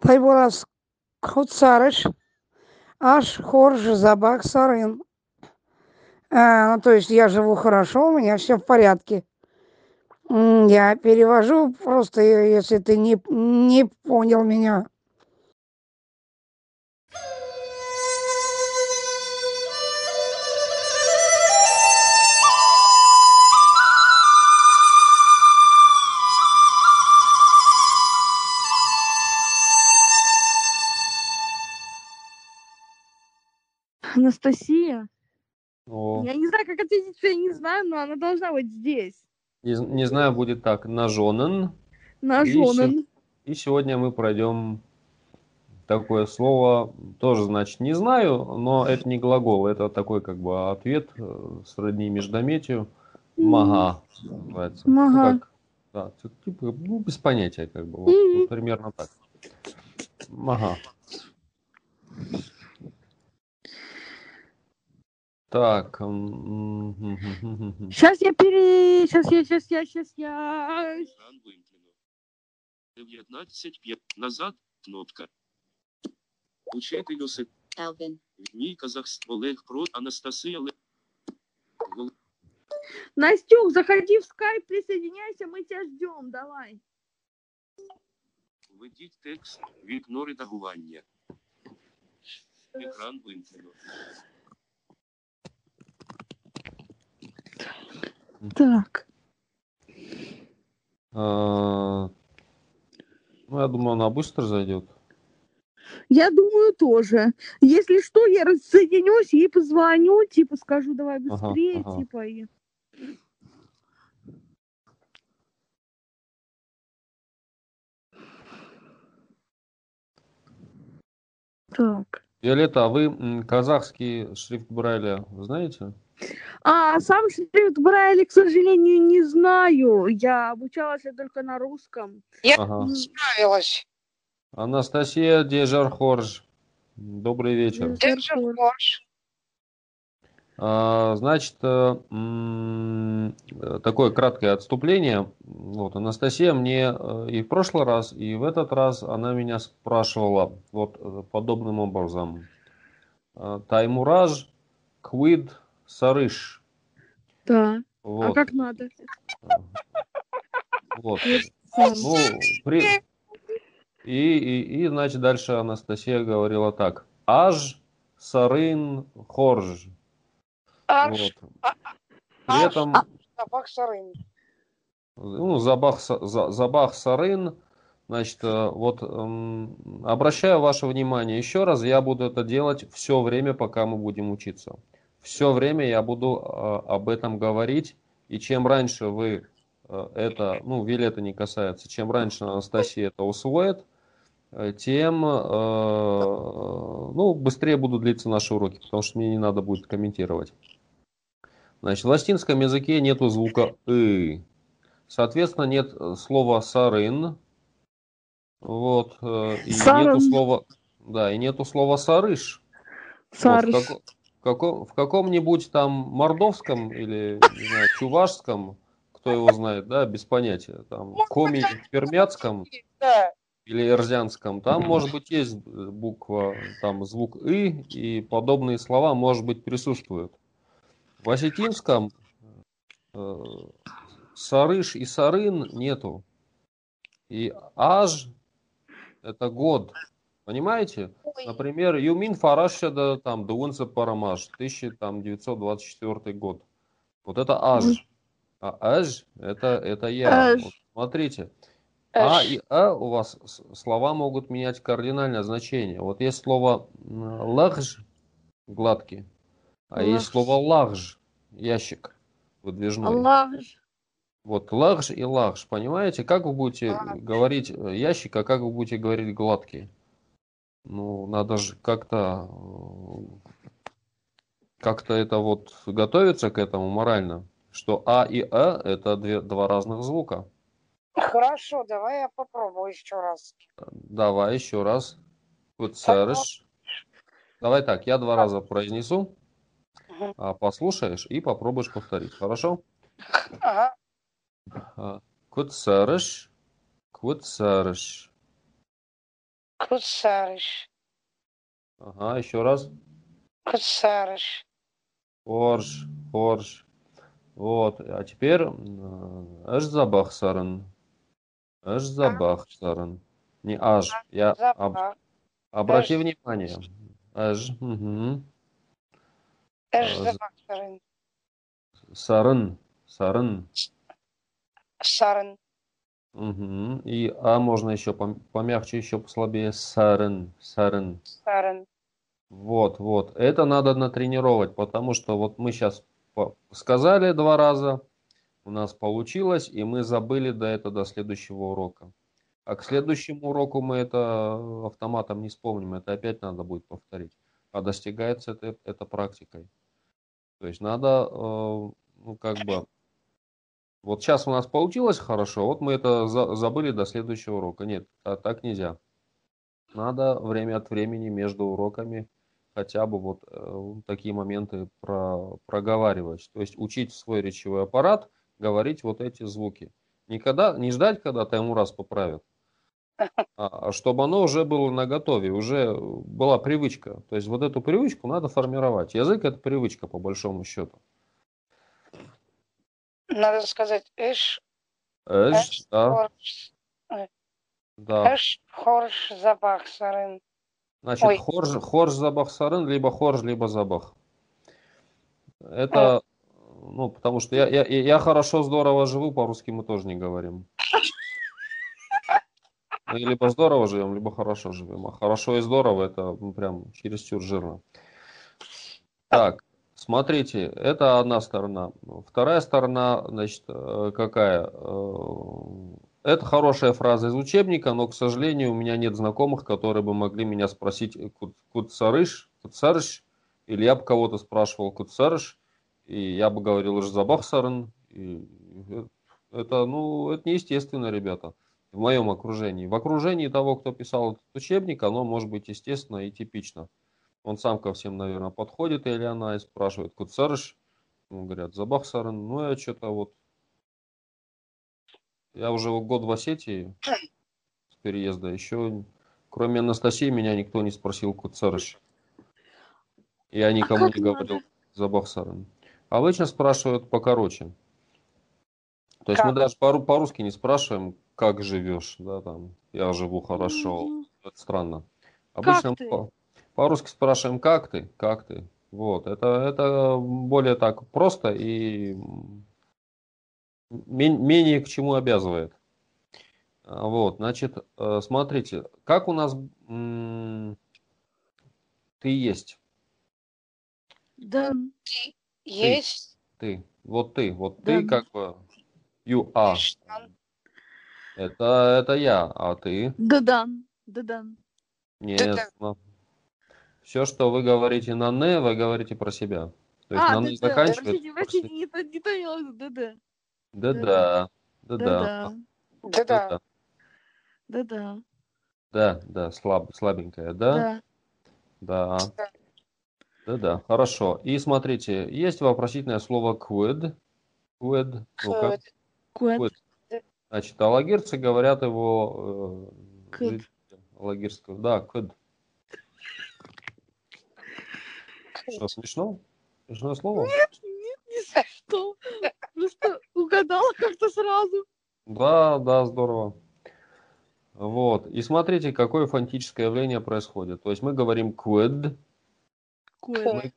Тайбурас Хуцарыш, аж Хорж Забак Сарын. А, ну, то есть я живу хорошо, у меня все в порядке. Я перевожу просто, э, если ты не, не понял меня. Анастасия? О, Я не знаю, как ответить, что я не знаю, но она должна быть здесь. не, не знаю, будет так. Нажонен. На И. И сегодня мы пройдем такое слово, тоже значит не знаю, но это не глагол, это такой как бы ответ э, сродни междометию. Мага называется. Ну, Мага. как, да, типа, ну, без понятия, как бы, вот, вот примерно так. Мага. Так. м, мгм, мгм, мгм. Сейчас я пере... Сейчас я, сейчас я, сейчас я... Екран вимкнено. 19 п'ять. Назад. Кнопка. Учителю се. Alvin, Вмій Казахстан. Олег Про. Анастасия Ле. Гол- Настюк, заходи в скайп, присоединяйся, мы тебя ждем, давай. Введіть текст. Вікно редагування. Екран вимкнено. Так. А, Ну, я думаю, она быстро зайдет. Я думаю, тоже. Если что, я рассоединюсь, ей позвоню, типа скажу, давай Ага, быстрее, ага. типа и... Так. Виолетта, а вы казахский шрифт Брайля знаете? А сам шрифт Брайля, к сожалению, не знаю. Я обучалась я только на русском. Ага. Справилась. Анастасия Дежархорж. Добрый вечер. Держи Хорш. А, Значит, э, м, такое краткое отступление. Вот, Анастасия мне э, и в прошлый раз, и в этот раз она меня спрашивала вот э, подобным образом. Таймураж, Квид, Сарыш. Да. А Вот, как надо? вот. Ну, при- и, и, и, значит, дальше Анастасия говорила так. Аж, Сарын, Хорж. Аж Вот. а- При аж- этом, Забак Сарын. ну, Забах, За- Забах Сарын, значит, э, вот эм, обращаю ваше внимание еще раз, я буду это делать все время, пока мы будем учиться. Все время я буду э, об этом говорить, и чем раньше вы э, это, ну, Вилли это не касается, чем раньше Анастасия это усвоит, э, тем, э, ну, быстрее будут длиться наши уроки, потому что мне не надо будет комментировать. Значит, в латинском языке нету звука «ы». Соответственно, нет слова «сарын». Вот. э, И Саран. нету слова... Да, и нету слова «сарыш». Вот, Сарыш. в, како- в каком, в каком-нибудь там мордовском или, не знаю, чувашском, кто его знает, да, без понятия, там, коми пермяцком Да. или эрзянском, там, может быть, есть буква, там, звук «ы», и подобные слова, может быть, присутствуют. В осетинском э, «сарыш» и «сарын» нету. И «аж» — это год. Понимаете? Например, Юмин Фарашеда, там, Дуунса Парамаш, 1924 год. Вот это аж. А аж это, это я. Аж. Вот смотрите. А и а у вас слова могут менять кардинальное значение. Вот есть слово м, лагж, гладкий, а есть Лагж. слово лагж, ящик выдвижной. Аллах. Вот лагж и лагж, понимаете? Как вы будете Ладж. говорить э, ящик, а как вы будете говорить гладкий? Ну, надо же как-то э, как-то это вот готовиться к этому морально, что а и а это две, два разных звука. Хорошо, давай я попробую еще раз. Давай еще раз. Вот церш. Давай так, я два раза произнесу, а послушаешь и попробуешь повторить. Хорошо? Ага. Куцерыш, куцерыш. Куцарыш. Ага, еще раз. Куцарыш. Хорш, хорш. Вот, а теперь аж забах саран. Аж забах саран. Не аж, я об- обрати Аж. внимание. Аж, угу. Эш Э, запах сарын. Сарын, сарын. Сарын. Мгм. И а можно еще пом- помягче, еще послабее. Сарын, сарын. Сарын. Вот, вот. Это надо натренировать, потому что вот мы сейчас сказали два раза, у нас получилось, и мы забыли до этого до следующего урока. А к следующему уроку мы это автоматом не вспомним, это опять надо будет повторить. А достигается это, это практикой. То есть надо, э, ну как бы, вот сейчас у нас получилось хорошо, вот мы это за- забыли до следующего урока. Нет, та- так нельзя. Надо время от времени между уроками хотя бы вот э, такие моменты про, проговаривать. То есть учить свой речевой аппарат, говорить вот эти звуки. Никогда, не ждать, когда ему раз поправят, а, а чтобы оно уже было наготове, уже была привычка. То есть вот эту привычку надо формировать. Язык это привычка по большому счету. Надо сказать эш. Эш, да, Хорш. да. Эш хорш запах сарын. Значит, Ой. хорж, хорж забах сарын, либо хорж, либо забах. Это, ну, потому что я, я, я хорошо, здорово живу, по-русски мы тоже не говорим. Мы либо здорово живем, либо хорошо живем. А хорошо и здорово это ну, прям чересчур жирно. Так, смотрите, это одна сторона. Вторая сторона, значит, э, какая? Э, Это хорошая фраза из учебника, но, к сожалению, у меня нет знакомых, которые бы могли меня спросить «Кут- кутсарыш, кутсарыш, или я бы кого-то спрашивал кутсарыш, и я бы говорил «Жзабахсарен». И это, ну, это неестественно, ребята, в моем окружении. В окружении того, кто писал этот учебник, оно может быть естественно и типично. Он сам ко всем, наверное, подходит, или она, и спрашивает «Кутсарыш?» Ну, говорят «Забахсарен». Ну, я что-то вот я уже год в Осетии с переезда. Еще, кроме Анастасии, меня никто не спросил Куцарыш. Я никому А не говорил надо? Забахсарен. Обычно спрашивают покороче. То есть мы Как? даже по- по-русски не спрашиваем, как живешь, да, там, я живу хорошо. Мгм. Это странно. Обычно мы по-русски спрашиваем, как ты, как ты. Вот, это, это более так просто и мен- менее к чему обязывает. А, Вот, значит, э, смотрите, как у нас м, ты есть, Да. Есть. ты, вот ты, вот Да. ты как бы you are. Это, это я, а ты? Да-дан. Да-дан. Нет. Все, что вы говорите на «не», вы говорите про себя. То есть А, на да, «не» да. заканчивается. Простите, не то, не то я, да-да. Да-да, да-да, Да-да. Да-да. да, да, слаб, слабенькая, да? Да. Да. Да-да, хорошо. И смотрите, есть вопросительное слово quid. Quid. Куэт. Quid. Значит, алагирцы говорят его... э, Quid. Алагирского. Да, quid. Что, смешно? Смешное слово? Нет, не смешно. Просто угадала как-то сразу. Да, да, здорово. Вот. И смотрите, какое фонетическое явление происходит. То есть мы говорим quid. Куэт.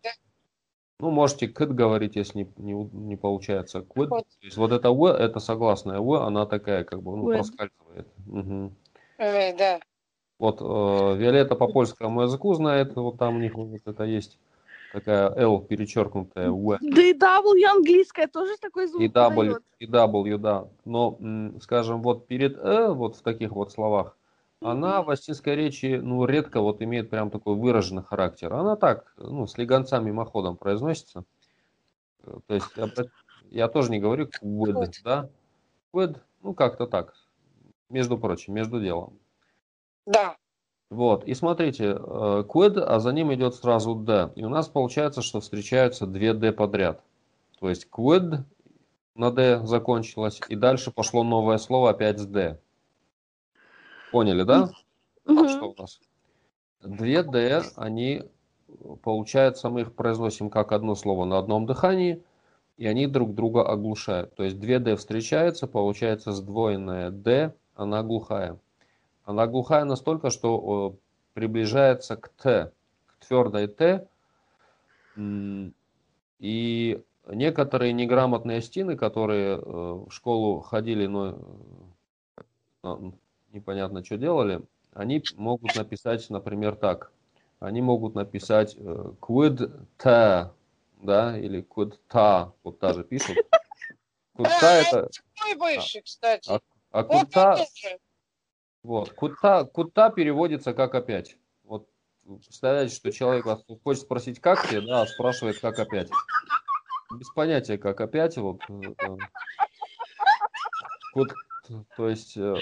Ну, можете quid говорить, если не, не, не получается. Quid. Quid. То есть вот это в, это согласная в, она такая как бы, ну, Quid. проскальзывает. Мгм. Э, Да. Вот э, Виолетта по польскому языку знает, вот там у них вот это есть такая L перечеркнутая в. Да и W английская тоже такой звук И W, выдает. и W, да. Но, скажем, вот перед «э», вот в таких вот словах, она в астинской речи, ну, редко вот имеет прям такой выраженный характер. Она так, ну, с легонца мимоходом произносится. То есть, я, я тоже не говорю Quid. да? Quid, ну, как-то так. Между прочим, между делом. Да. Вот, и смотрите, э, quid, а за ним идет сразу d. И у нас получается, что встречаются две d подряд. То есть quid на d закончилось, и дальше пошло новое слово опять с d. Поняли, да? А Мгм. что у нас? Две «д», они, получается, мы их произносим как одно слово на одном дыхании, и они друг друга оглушают. То есть две «д» встречаются, получается сдвоенная «д», она глухая. Она глухая настолько, что э, приближается к «т», к твердой «т», и некоторые неграмотные стины, которые э, в школу ходили, но э, а, непонятно что делали, они могут написать, например, так. Они могут написать э, quid ta, да, или quid ta, вот даже пишут. Ta это, Мой бывший, кстати. а, а Вот quid ta, это же. Вот, quid ta переводится как опять. Вот представляете, что человек вас хочет спросить, как тебе, да, а спрашивает, как опять. Без понятия, как опять, вот. э, э, то есть э,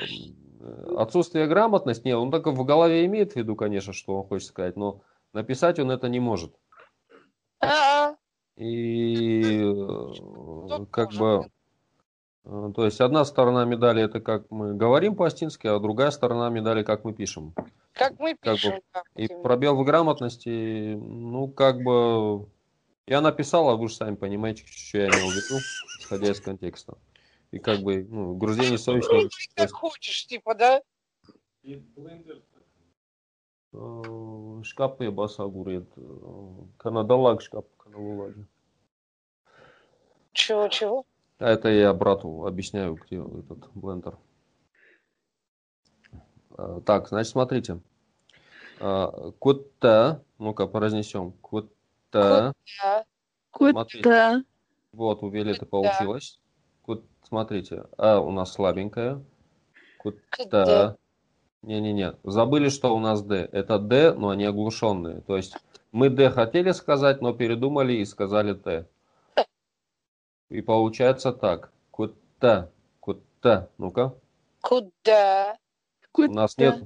отсутствие грамотности, не, он только в голове имеет в виду, конечно, что он хочет сказать, но написать он это не может. И э, как бы, то есть одна сторона медали это как мы говорим по-астински, а другая сторона медали как мы пишем. Как мы Как бы, пишем. как И вот пробел в грамотности, ну как бы, я написал, а вы же сами понимаете, что я имел в виду, исходя из контекста. И как бы, ну, грузение совести. именно. Как хочешь, типа, да? Э, Шкапы баса гурит. Канадалаг шкап каналулаги. Чего, чего? А это я брату объясняю, где этот блендер. Э, Так, значит, смотрите. Э, Кутта, ну-ка, произнесем. Кутта. Да. Куда? Вот, у Виолетты получилось. Кут, смотрите, А у нас слабенькая. Куда? Не-не-не, забыли, что у нас Д. Это Д, но они оглушенные. То есть мы Д хотели сказать, но передумали и сказали Т. И получается так. Кутта. Кутта. Ну-ка. Куда? У нас нет...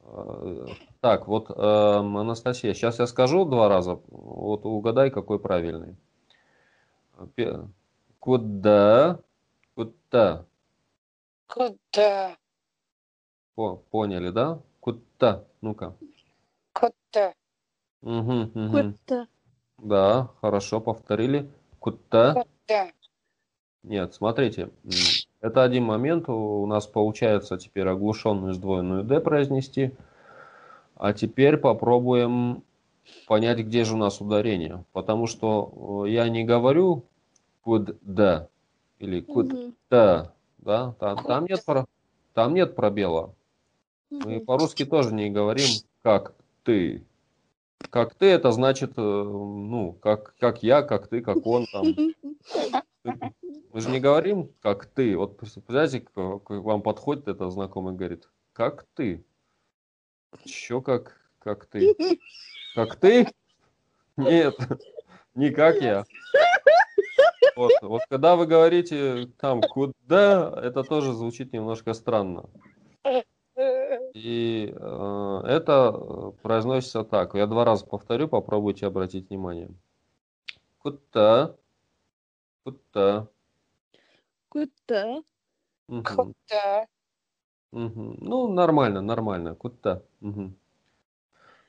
э, Так, вот, эм, Анастасия, сейчас я скажу два раза. Вот угадай, какой правильный. Куда? Куда? Куда? По- Поняли, да? Куда? Ну-ка. Куда? Угу, угу. Куда? Да, хорошо, повторили. Куда? Куда? Нет, смотрите, это один момент. У нас получается теперь оглушенную сдвоенную D произнести. А теперь попробуем понять, где же у нас ударение. Потому что э, я не говорю куда или Мгм. куда, да, там, там нет, там нет пробела. Мы по-русски тоже не говорим как ты. Как ты, это значит, э, ну, как, как я, как ты, как он там. Мы же не говорим, как ты. Вот представляете, к вам подходит это знакомый и говорит, как ты? Еще как, как ты? Как ты? Нет, не как я. Вот, вот когда вы говорите там куда, это тоже звучит немножко странно. И э, это э, произносится так. Я два раза повторю, попробуйте обратить внимание. Куда? Куда? Куда? Мгм. Куда? Мгм. Ну, нормально, нормально. Куда? Мгм.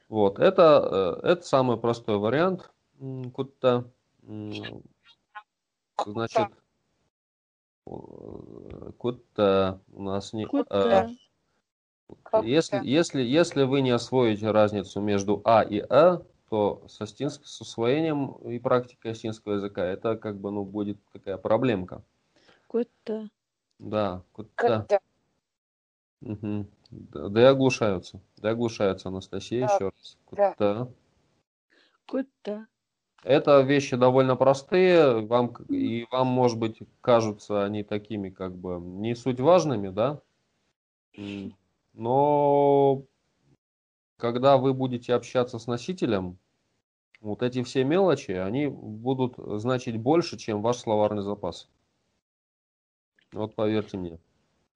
Вот, это, э, это самый простой вариант. Куда? Значит, куда у нас не... э, Куда? Если, если, если вы не освоите разницу между А и А, то с, астинск- с усвоением и практикой астинского языка это как бы ну, будет такая проблемка. Куда? Да, куда. Куда? Мгм. Да, да и оглушаются. Да и оглушаются, Анастасия, Да, еще раз. да. Куда. Куда? Это вещи довольно простые, вам, и вам, может быть, кажутся они такими, как бы, не суть важными, да? Но когда вы будете общаться с носителем, вот эти все мелочи, они будут значить больше, чем ваш словарный запас. Вот поверьте мне.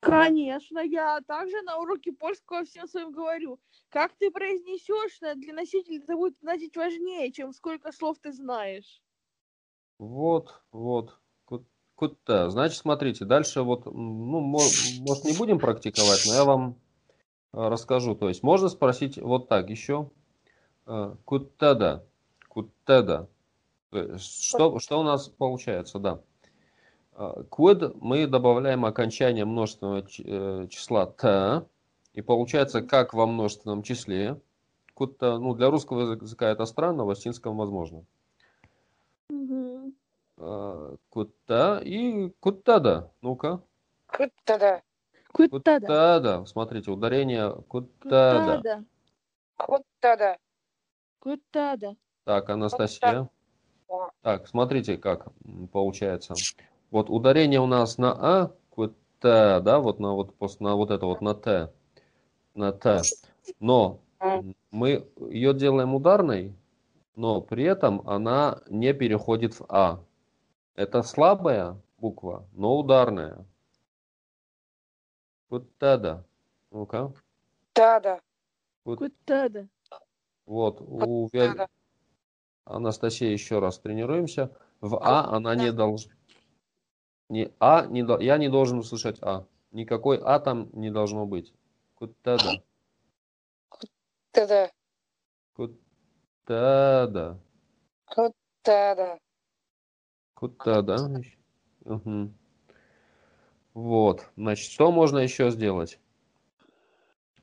Конечно, я также на уроке польского всем своим говорю. Как ты произнесешь, для носителя это будет значить важнее, чем сколько слов ты знаешь. Вот, вот. Ку- Куда? Значит, смотрите, дальше вот, ну, мо- может, не будем практиковать, но я вам расскажу. То есть можно спросить вот так еще. Э, Куттада. Куттада. Что, что у нас получается, да. Э, Куд мы добавляем окончание множественного э, числа т. И получается как во множественном числе. Кутта, ну, для русского языка это странно, в астинском возможно. Э, Кутта и куттада. Ну-ка. Куттада. Куттада. Куттада. Смотрите, ударение. Куттада. Куттада. Куттада. Так, Анастасия. Так, смотрите, как получается. Вот ударение у нас на А, кута, да, вот на вот, пос- на вот это вот, на Т. На Т. Но мы ее делаем ударной, но при этом она не переходит в А. Это слабая буква, но ударная. Кутада. Ну-ка. Тада. Куттада. Вот, у Куттада. Анастасия, еще раз тренируемся. В А она не должна. Не А, не, дол- я не должен услышать А. Никакой А там не должно быть. Кутада. Тада. Кутада. Куттада. Кутада. Мгм. Вот. Значит, что можно еще сделать?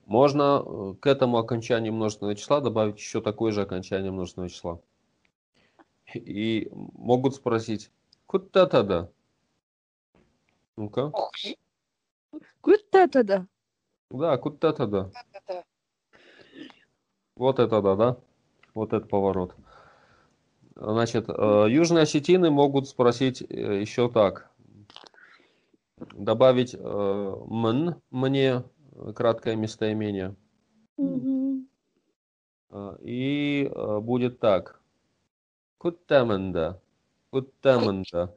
Можно э, к этому окончанию множественного числа добавить еще такое же окончание множественного числа. И могут спросить, куда-то Ну-ка. Ох, Куттада. Да, куда-то да. да. Вот это да, да? Вот это поворот. Значит, э, южные осетины могут спросить э, еще так. Добавить э, м, мне, э, краткое местоимение. Э, И э, будет так. Куттаменда. Куттаменда.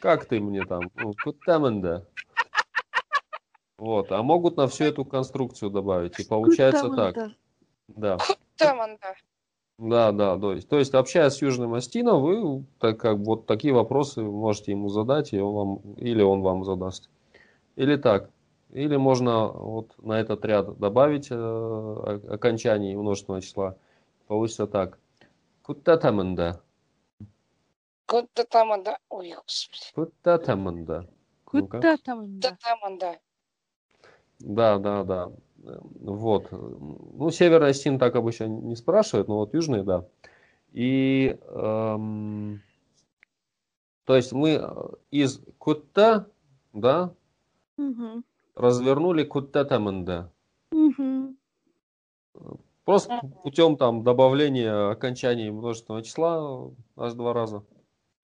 Как ты мне там? Ну, Куттаменда. Вот. А могут на всю эту конструкцию добавить. И получается так. Да. Таманда. Да, да, то есть, то есть общаясь с Южным Остином, вы так как вот такие вопросы можете ему задать, и он вам, или он вам задаст. Или так. Или можно вот на этот ряд добавить э, о- окончаний множественного числа. Получится так. Куттатаманда. Куттаманда. Ой, господи. Куттатаманда. Куттатаманда. Таманда. Да, да, да. Вот. Ну, Северный Остин так обычно не спрашивает, но вот Южный, да. И, эм, то есть мы э, из кутта, да, Мгм. развернули куттатаманда. Мгм. Просто путем там добавления окончаний множественного числа аж два раза.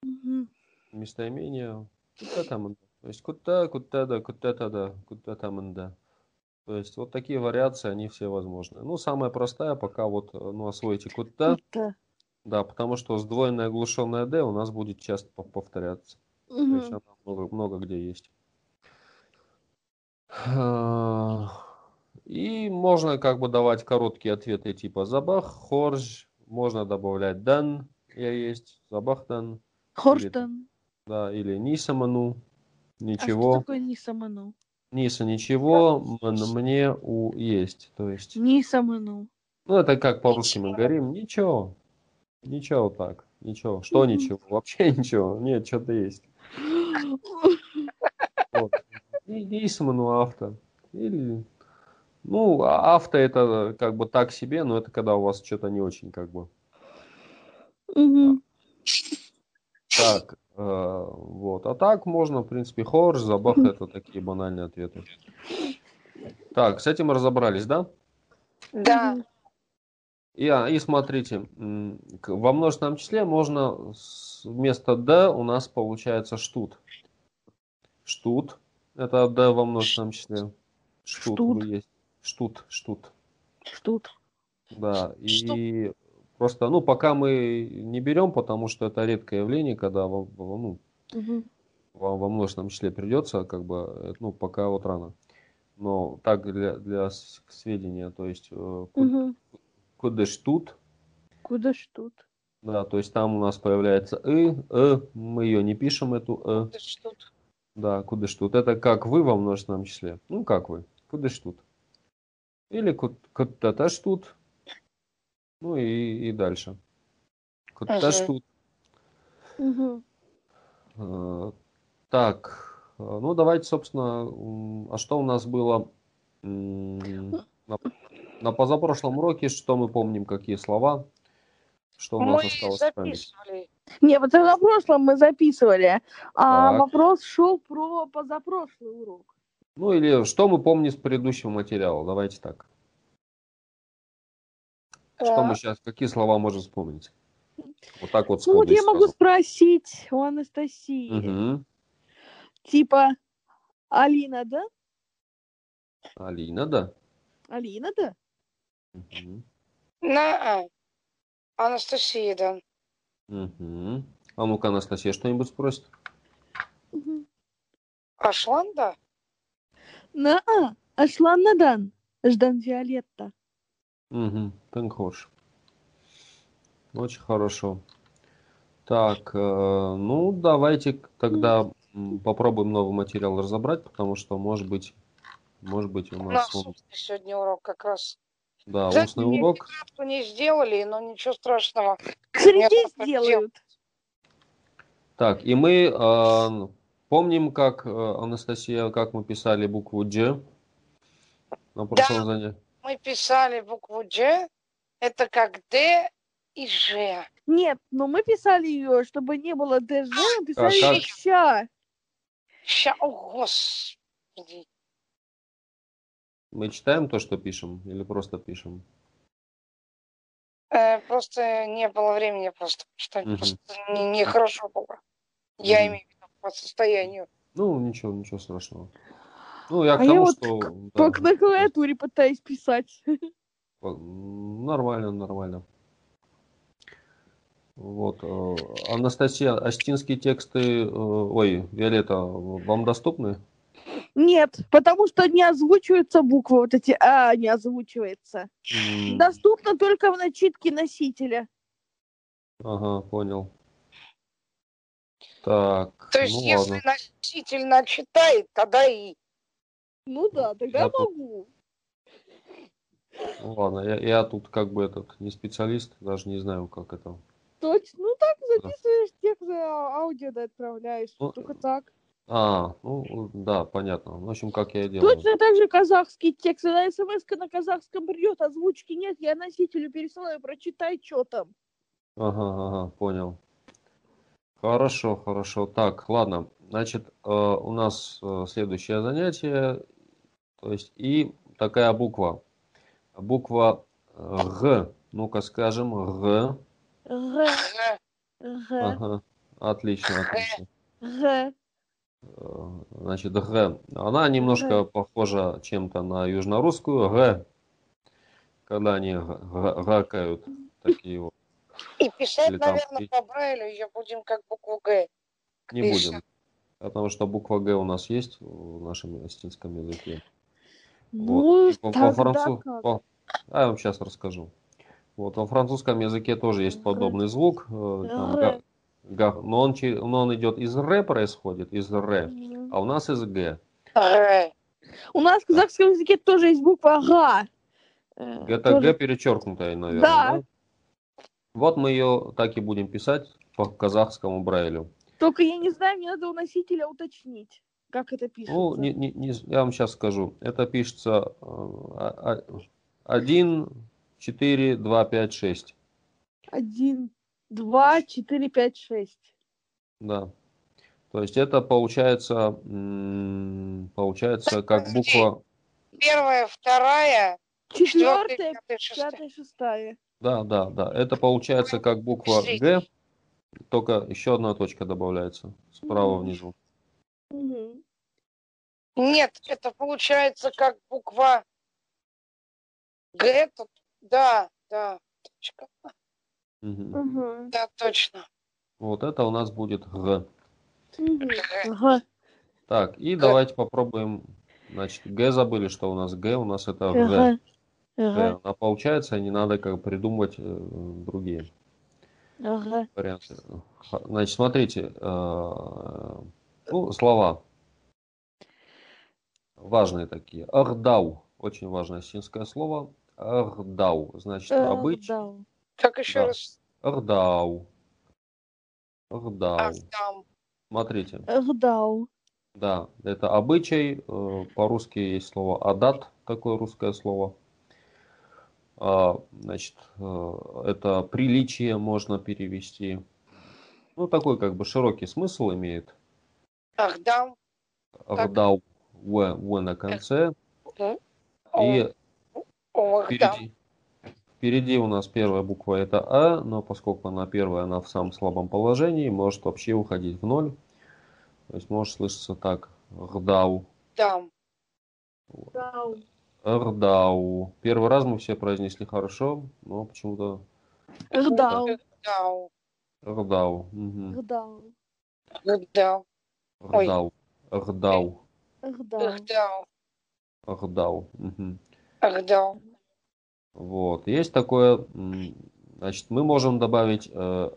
Мгм. Местоимение куттатаманда. То есть кутта, куттада, куттатада, куттатаманда. То есть вот такие вариации, они все возможны. Ну, самая простая, пока вот, э, ну, освоите кутта, Кутта. да, потому что сдвоенная оглушенная D у нас будет часто пов- повторяться. То есть она много, много где есть. А, И можно как бы давать короткие ответы типа забах, хорж, можно добавлять дан, я есть, забах дан, Хорштан. да, или нисаману, А что ничего, такое Нисаману? Ниса ничего, мне у есть, то есть, Нисаману. ну это как по-русски мы говорим, ничего, ничего так, ничего, что ничего, вообще ничего, нет, что-то есть. Вот. И Нисману авто. Или, ну, авто это как бы так себе, но это когда у вас что-то не очень как бы. Так, вот. А так можно, в принципе, хорж, забах, это такие банальные ответы. Так, с этим разобрались, да? Да. И, а, и смотрите, во множественном числе можно вместо «д» у нас получается «штут». «Штут» – это «д» во множественном числе. «Штут» Штут. есть. «Штут», «штут». Штут. Да, и просто, ну, пока мы не берем, потому что это редкое явление, когда во- ну, Мгм. во, во множественном числе придется, как бы, э, ну, пока вот рано. Но так для, для сведения, то есть, э, ку- Мгм. кудештут, Куда штут? да, то есть там у нас появляется «ы», «э», мы ее не пишем, эту «э», Что тут? да, кудештут. Это как вы во множественном числе, ну, как вы, кудештут. Или Катташтут. Ну и, и дальше. Катташтут. Мгм. Э, Так, ну давайте, собственно, а что у нас было м, на, на позапрошлом уроке, что мы помним, какие слова, что у нас Мы осталось в памяти? записывали. Не, вот на прошлом мы записывали, а Так. вопрос шел про позапрошлый урок. Ну или что мы помним с предыдущего материала, давайте так. Что мы Да. сейчас, какие слова можем вспомнить? Вот так вот Ну вот я могу сразу. спросить у Анастасии, Мгм. типа, Алина, да? Алина, да? Алина, да? Мгм. На Анастасия, да. Мгм. А ну-ка, Анастасия что-нибудь спросит? Мгм. Ашлан, да. На А, Ашлан Надан, Ждан Виолетта. Угу, хорош. Очень хорошо. Так, э, ну давайте тогда попробуем новый материал разобрать, потому что, может быть, может быть у У нас, нас он- сегодня урок как раз. да, Да, устный урок. Не сделали, но ничего страшного. Так сделают. Так, и мы э, помним, как, э, Анастасия, как мы писали букву Дж на прошлом занятии? Мы писали букву Дж, это как Д и Ж. Нет, но мы писали ее, чтобы не было ДЖ, мы писали как? ее ща. Ща, о, господи. Мы читаем то, что пишем, или просто пишем? Э, просто не было времени, просто что Мгм. просто не- нехорошо было. Я Мгм. имею в виду по состоянию. Ну, ничего, ничего страшного. Ну, я к А я тому, вот что... да, Только на клавиатуре пытаюсь писать. Нормально, нормально. Вот. э, Анастасия, астинские тексты, э, ой, Виолетта, вам доступны? Нет, потому что не озвучиваются буквы, вот эти А не озвучивается. М, Доступно только в начитке носителя. Ага, понял. Так, То есть, ну если ладно. носитель начитает, тогда и. Ну да, тогда Я тут- могу. Ну ладно, я, я тут как бы этот не специалист, даже не знаю, как это. Точно. Ну так записываешь текст, а- аудио да отправляешь. Ну, Только так. А, ну да, понятно. В общем, как я и делаю. Точно так же казахский текст. Когда смс на казахском придет, озвучки нет, я носителю пересылаю, прочитай, что там. Ага, ага, понял. Хорошо, хорошо. Так, ладно. Значит, э, у нас э, следующее занятие. То есть и такая буква. Буква э, Г. Ну-ка скажем Г. Г, Г. Г, Ага. Отлично, отлично. Г. Э, Значит, Г. Она немножко похожа чем-то на южнорусскую Г. Когда они г- г- гакают такие вот. И писать, Или там наверное, и- по Брайлю ее будем как букву Г. Не Пишем. будем. Потому что буква Г у нас есть в нашем астинском языке. Ну, Вот. Тогда по-францу- как? по- А, я вам сейчас расскажу. Вот во французском языке тоже есть подобный звук. э, там га- га- но, он, но он идет из ре происходит, из ре, а у нас из г. Г. У нас в казахском языке тоже есть буква Га. Это тоже- г перечеркнутая, наверное. Да. да? Вот мы ее так и будем писать по казахскому брайлю. Только я не знаю, мне надо у носителя уточнить, как это пишется. Ну, не- не- не- я вам сейчас скажу. Это пишется э, 1, 4, 2, 5, 6. Один, два, четыре, пять, шесть. Да. То есть это получается, получается как буква, Первая, вторая, четвертая, пятая, шестая. да, да, да, это получается как буква Г, только еще одна точка добавляется справа внизу. Нет, это получается как буква Г. Тут... Да, да, точка. Мгм. Да, точно. Вот это у нас будет Г. Г. Ага. Так, и давайте попробуем, значит, Г забыли, что у нас Г, у нас это Г. Ага. Г. А получается, не надо как придумывать э, другие. Ага. варианты. Значит, смотрите, э, ну, слова важные такие. Ардау. Очень важное синское слово. Ардау. Значит, Э, обычай. Как еще Да. раз? Ардау. Ардау. Ардам. Смотрите. Гдау. Да, это обычай. э, По-русски есть слово адат, такое русское слово. А, Значит, э, это приличие можно перевести. Ну, такой как бы широкий смысл имеет. Ардам. Ардау, в, в на конце. И впереди, впереди у нас первая буква это А, но поскольку она первая, она в самом слабом положении, может вообще уходить в ноль. То есть может слышаться так. Рдау. Дам. Гдау. Рдау. Первый раз мы все произнесли хорошо, но почему-то Гдау. Дау. Рдау. Мгм. Гдау. Ой. Рдау. Рдау. Гдау. Рдау. Мгм. Гдау. Вот. Есть такое, значит, мы можем добавить э,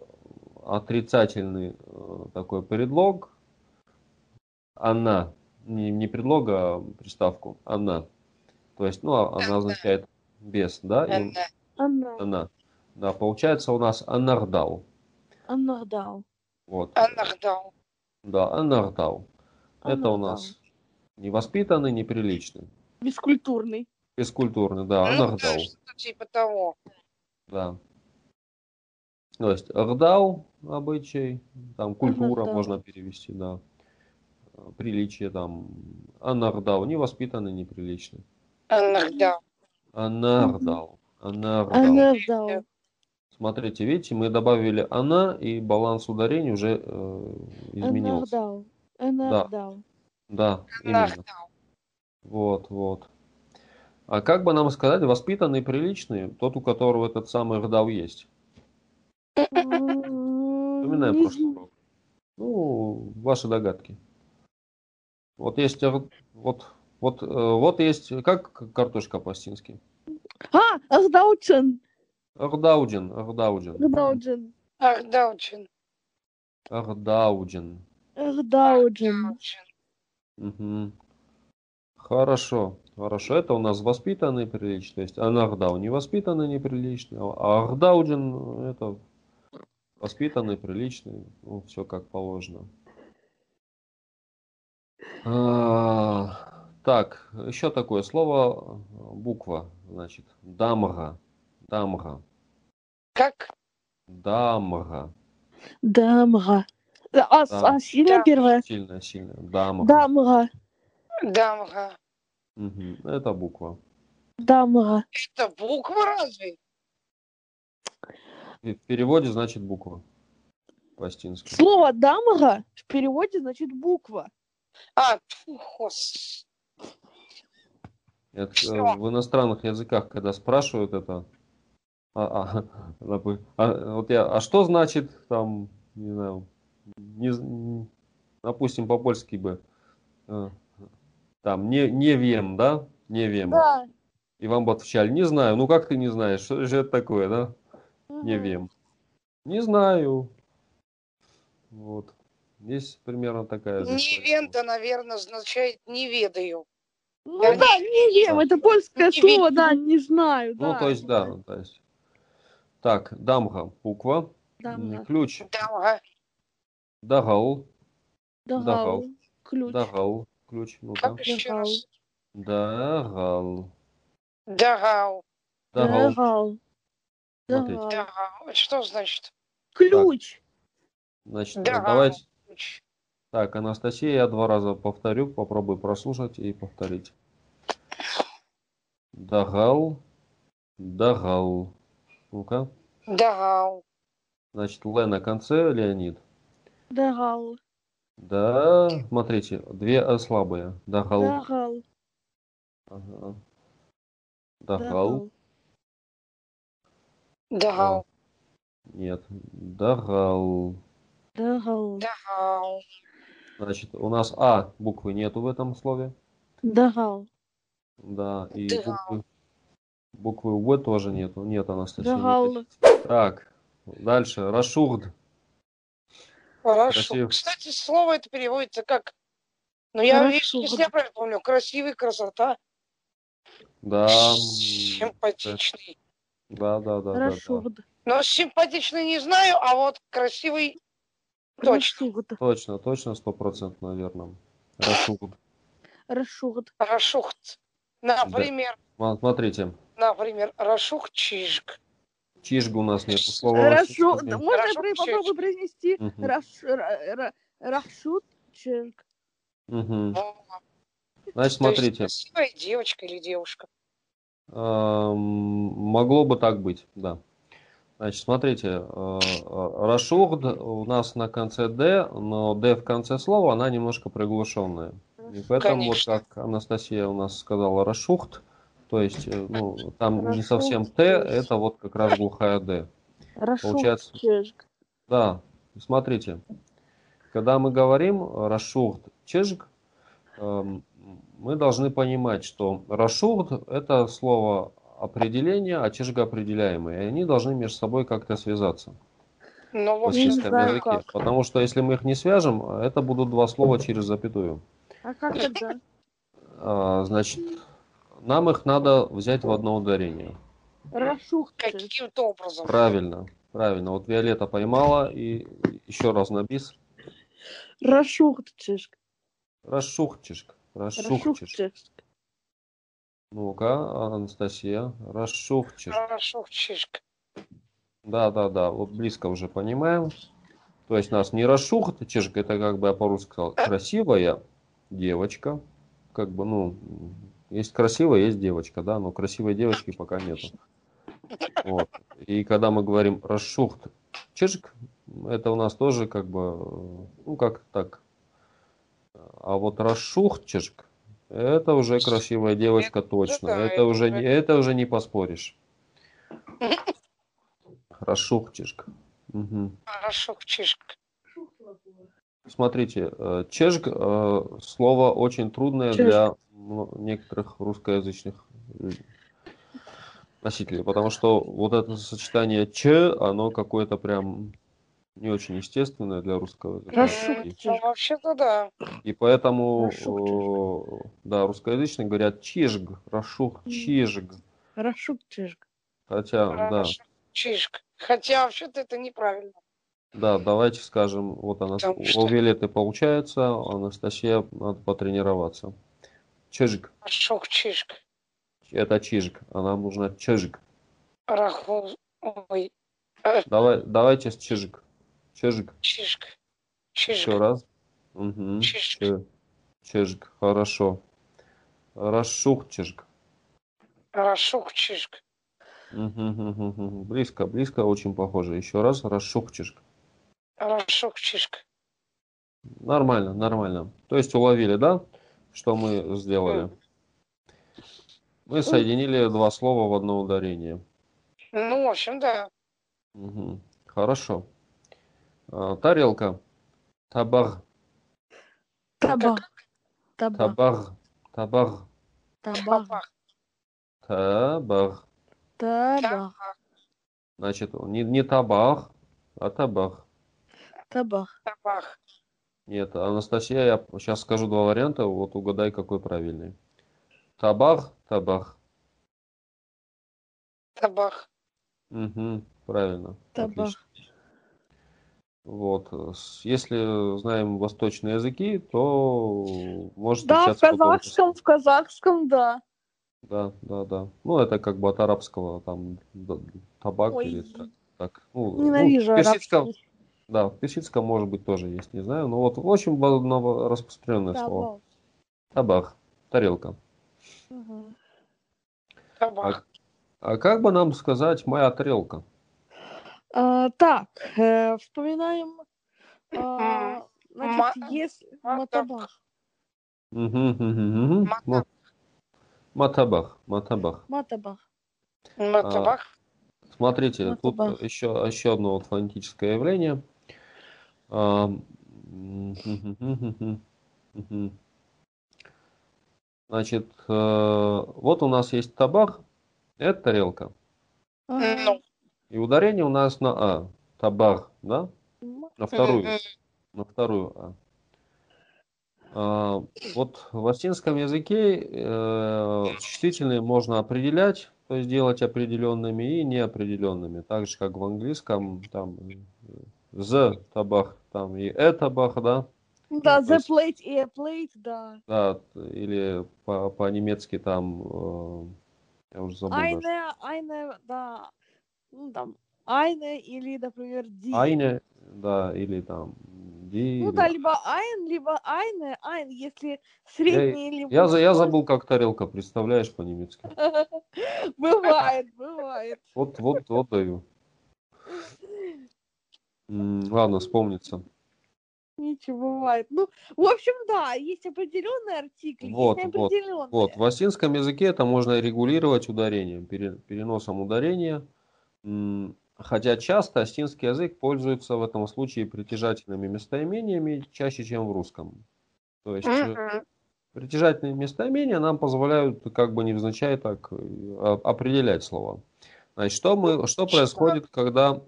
отрицательный э, такой предлог. Она. Не, не предлог, а приставку. Она. То есть, ну, а- она означает без, да? и Анна. Анна. она. Да, получается у нас анардау. Анна Гдау. Вот. Анна Гдау. Да, анардау. Это у нас невоспитанный, неприличный. Бескультурный. Бескультурный, да, да, анардау. типа того. Да. То есть рдау обычай, там культура Анардау. можно перевести, да. Приличие там. Анардау, невоспитанный, неприличный. Анна Гдау. Анардау. Анардау. Смотрите, видите, мы добавили она, и баланс ударений уже э, изменился. Анна Да. Да, именно. Вот, вот. А как бы нам сказать, воспитанный, приличный, тот, у которого этот самый рдау есть? Вспоминаем прошлый урок. Ну, ваши догадки. Вот есть, вот, вот, э, вот есть, как картошка по-астински? А, Ахдаучен. Рдауджин, рдауджин. Ахдаучен. Ардаучин. Рдауджин. Ахдауджен. Ардаучин. Мгм. Хорошо, хорошо. Это у нас воспитанный, приличный. То есть анардау невоспитанный, неприличный. А ардауджин это воспитанный, приличный. Ну, все как положено. А, так, еще такое слово, буква, значит, дамга. Дамга. Как? Дамга. Дамга. А, с- Да. а сильно Да. первое? Сильная, сильная. Дамга. Дамга. Дамга. Мгм. Это буква. Дамга. Это буква разве? В переводе значит буква. По-астински. Слово дамга в переводе значит буква. А, гос. Это, в иностранных языках, когда спрашивают это, а, а, а, вот я, а что значит там, не знаю, не, допустим, по-польски бы, э, там, не, не вем, да, не вем. Да. И вам бы отвечали, не знаю, ну как ты не знаешь, что же это такое, да, не Мгм. вем. Не знаю. Вот. Есть примерно такая же история. Невента, наверное, означает не ведаю. Ну Я да, не ем, Да. это польское Не слово, видела. да, не знаю. Ну, да. то есть, да, то есть. Так, дамга, буква, Дамга. ключ, Дамга. дагал, Дагал. Ключ. дагал, ключ, ну-ка. Дагал. Дагал, Дагау. дагал, Дагал. Дагал. Дагау. Что значит? Ключ. значит, Дагал. давайте, Ключ. так, Анастасия, я два раза повторю, попробуй прослушать и повторить. Дагал, дагал, ну-ка, Дагау. значит, Л на конце, Леонид. Дагал. Да, смотрите, две э, слабые. Дагал, Дагал. ага. Дагал, Дагал. Дагау. нет, дагал. Дагал. Дагау. Значит, у нас А буквы нету в этом слове. Дагал. Да, и Дагал. буквы, буквы В тоже нету. Нет, Анастасия. Дагал. пишет. Так, дальше. Рашурд. Хорошо. Кстати, слово это переводится как... Ну, я, Хорошо. если я правильно помню, красивый, красота. Да. Симпатичный. Да, да, да, да, да. Рашугд. Но симпатичный не знаю, а вот красивый точно. Рашугд. Точно, точно, стопроцентно верно. Рашугд. Рашугд. Рашухт. Например, Ма- Смотрите, например, Рашух Чижик. чижг у нас нет слова. Рашу... Можно я про- чешек. попробую произнести? Мгм. Раш... ра- ра- Рашутчик. Мгм. Во. Значит, То есть смотрите, красивая девочка или девушка. могло бы так быть, да. Значит, смотрите, э, э, Рашугд у нас на конце Д, но Д в конце слова, она немножко приглушенная. И поэтому, вот Конечно. как Анастасия у нас сказала, Рашухт, то есть, э, ну, там не Рашухт, совсем Т, это вот как раз глухая Д. Получается- Рашутчик. Да, смотрите, когда мы говорим Рашухт Чижик, эм, мы должны понимать, что Рашухт это слово определение, а Чижик определяемый, и они должны между собой как-то связаться Ну, в общем, Не знаю, языке. как. Потому что если мы их не свяжем, это будут два слова через запятую. А как тогда? А, Значит, нам их надо взять в одно ударение. Рашухчик. каким-то образом. Правильно, правильно. Вот Виолетта поймала и еще раз на бис. Рашухчик. Рашухчишк. Рашухчишк. Рашухчик. Ну-ка, Анастасия, расшухчишь. Рашух Чижик. Да, да, да, вот близко уже понимаем. То есть нас не расшухчишь, это как бы я по-русски сказал, красивая девочка. Как бы, ну, есть красивая, есть девочка, да, но красивой девочки пока нету. Вот. И когда мы говорим расшухт чижик, это у нас тоже как бы, ну, как так. А вот расшухт чижик, это уже красивая девочка точно. да, Это это уже не, это уже не поспоришь. Расшухчишка. Мгм. Рашух Чижик. Смотрите, э, чешк э, слово очень трудное Чешк. для некоторых русскоязычных носителей, потому что вот это сочетание ч, оно какое-то прям не очень естественное для русского языка. Ну, вообще-то да. И поэтому, Рашух, э, да, русскоязычные говорят чижг, рашух, чижг. Рашутчик. Хотя, да, Рашух Чижик. Хотя вообще-то это неправильно. Да, давайте скажем, вот она, Потому у Виолетты получается, а Анастасия, надо потренироваться. Чижг. Рашух Чижик. Это чижик, а нам нужно чижик. Раху... Ой, Давай, давайте с чижик. Чижик. Чижик. Еще Чижик. раз. Угу. Чижик. Чижик, хорошо. Расшух чижик. Рашух Чижик. Мгм-гм-гм-гм. Близко, близко, очень похоже. Еще раз. Расшух чижик. Рашух Чижик. Нормально, нормально. То есть уловили, да? Что мы сделали? Мы соединили два слова в одно ударение. Ну, в общем, да. Мгм. Хорошо. А, тарелка. Табар. Табак. Табак. Табар. Табар. Табак. Табар. Табак. Значит, не, не табах, а табах. Табах. Нет, Анастасия, я сейчас скажу два варианта, вот угадай, какой правильный. Табах, табах. Табах. Угу, правильно. Табах. Отлично. Вот. Если знаем восточные языки, то может Да, в казахском, в казахском, да. Да, да, да. Ну, это как бы от арабского, там, табак Ой, или так. так. Ну, ну, ненавижу в персидском, арабский. Да, в персидском, может быть, тоже есть, не знаю. Но вот очень распространенное слово. Табак. Табах, тарелка. Табах. А как бы нам сказать моя тарелка? А, так, э, вспоминаем. а, значит, Ма- если матабах. матабах. Матабах. Ма- Матабах, матабах. матабах. На А, табах. Смотрите, тут Матабах. еще, еще одно вот фонетическое явление. Значит, э, вот у нас есть табах, это тарелка. И ударение у нас на А. Табах, да? На вторую. На вторую А. А, Вот в латинском языке э, существительные можно определять, то есть делать определенными и неопределенными. Так же, как в английском, там the табах, там и э табах, да, Да, то the есть- plate и a plate, да. да, или по- по-немецки там, э, я уже забыл даже. Eine, eine, да. Ну, там, eine или, например, die. Айне, да, или там ди. Ну или- да, либо ein, либо eine, ein, если средний Я, за- я мужской. забыл, как тарелка, представляешь, по-немецки. Бывает, бывает. Вот, вот, вот даю. Ладно, вспомнится. Ничего, бывает. Ну, в общем, да, есть определенные артикли, Вот, есть вот, неопределенные. Вот, в латинском языке это можно регулировать ударением, пере- переносом ударения. Хотя часто астинский язык пользуется в этом случае притяжательными местоимениями чаще, чем в русском. То есть Мгм. притяжательные местоимения нам позволяют как бы невзначай так э, определять слова. Значит, что, мы, что происходит, когда,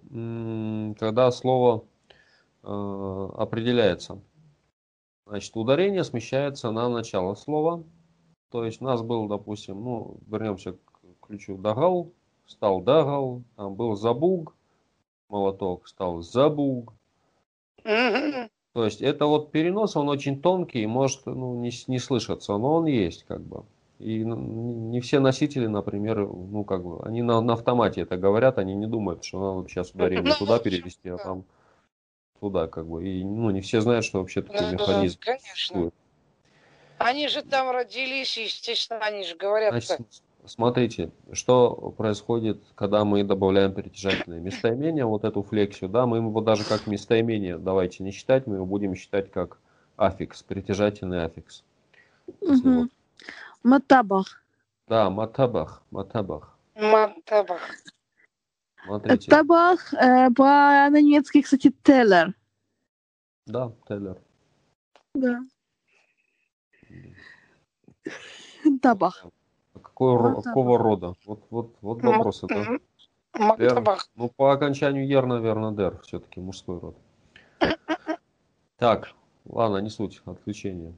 когда слово э, определяется? Значит, ударение смещается на начало слова. То есть у нас был, допустим, ну, вернемся к ключу дагал, стал дагал, там был забуг, молоток стал забуг. То есть это вот перенос, он очень тонкий, может ну, не, не слышаться, но он есть как бы. И н- не все носители, например, ну как бы, они на, на автомате это говорят, они не думают, что надо сейчас ударение Ну, туда ну, перевести, а там туда как бы. И ну, не все знают, что вообще такой Да, да, механизм конечно. существует. Они же там родились, естественно, они же говорят. Значит, смотрите, что происходит, когда мы добавляем притяжательное местоимение, вот эту флексию, да, мы его даже как местоимение давайте не считать, мы его будем считать как аффикс, притяжательный аффикс. Мгм. вот- Матабах. Да, матабах, матабах. Матабах. Смотрите, Табах э, по немецки, кстати, теллер. да, Тейлер. Да. Табах. А Какой, Матабах. какого рода? Вот, вот, вот вопрос это. Матабах. Ну, по окончанию ер, наверное, дер, все-таки мужской род. Так, ладно, не суть, отключение.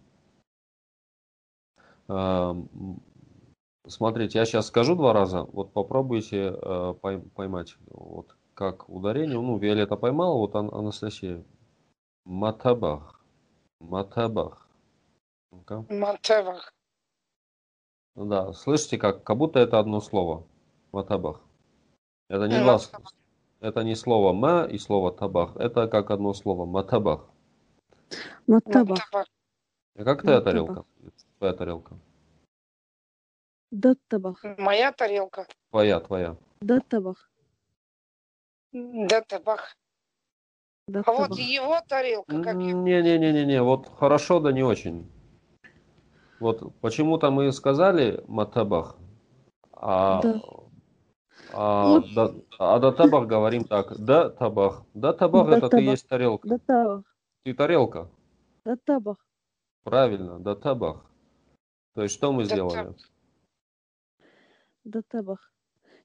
Ам, Смотрите, я сейчас скажу два раза, вот попробуйте э, пой- поймать, вот как ударение, ну, Виолетта поймала, вот Ан- Анастасия. Матабах, матабах. Матабах. Да, слышите, как, как будто это одно слово. Матабах. Это не два, с- это не слово ма и слово табах. Это как одно слово. Матабах. Матабах. А как твоя Матабах. тарелка? Твоя тарелка. Даттабах. Моя тарелка. Твоя, твоя. Даттабах. Даттабах. А вот его тарелка, как? Не-не-не-не, вот хорошо, да не очень. Вот почему-то мы сказали матабах, а, Да. а, Ну. да, а до табах говорим так. Да табах. Да табах Да это ты табах. есть тарелка. Даттабах. Ты тарелка. Даттабах. Правильно, да табах. То есть что мы сделали? Даттабах.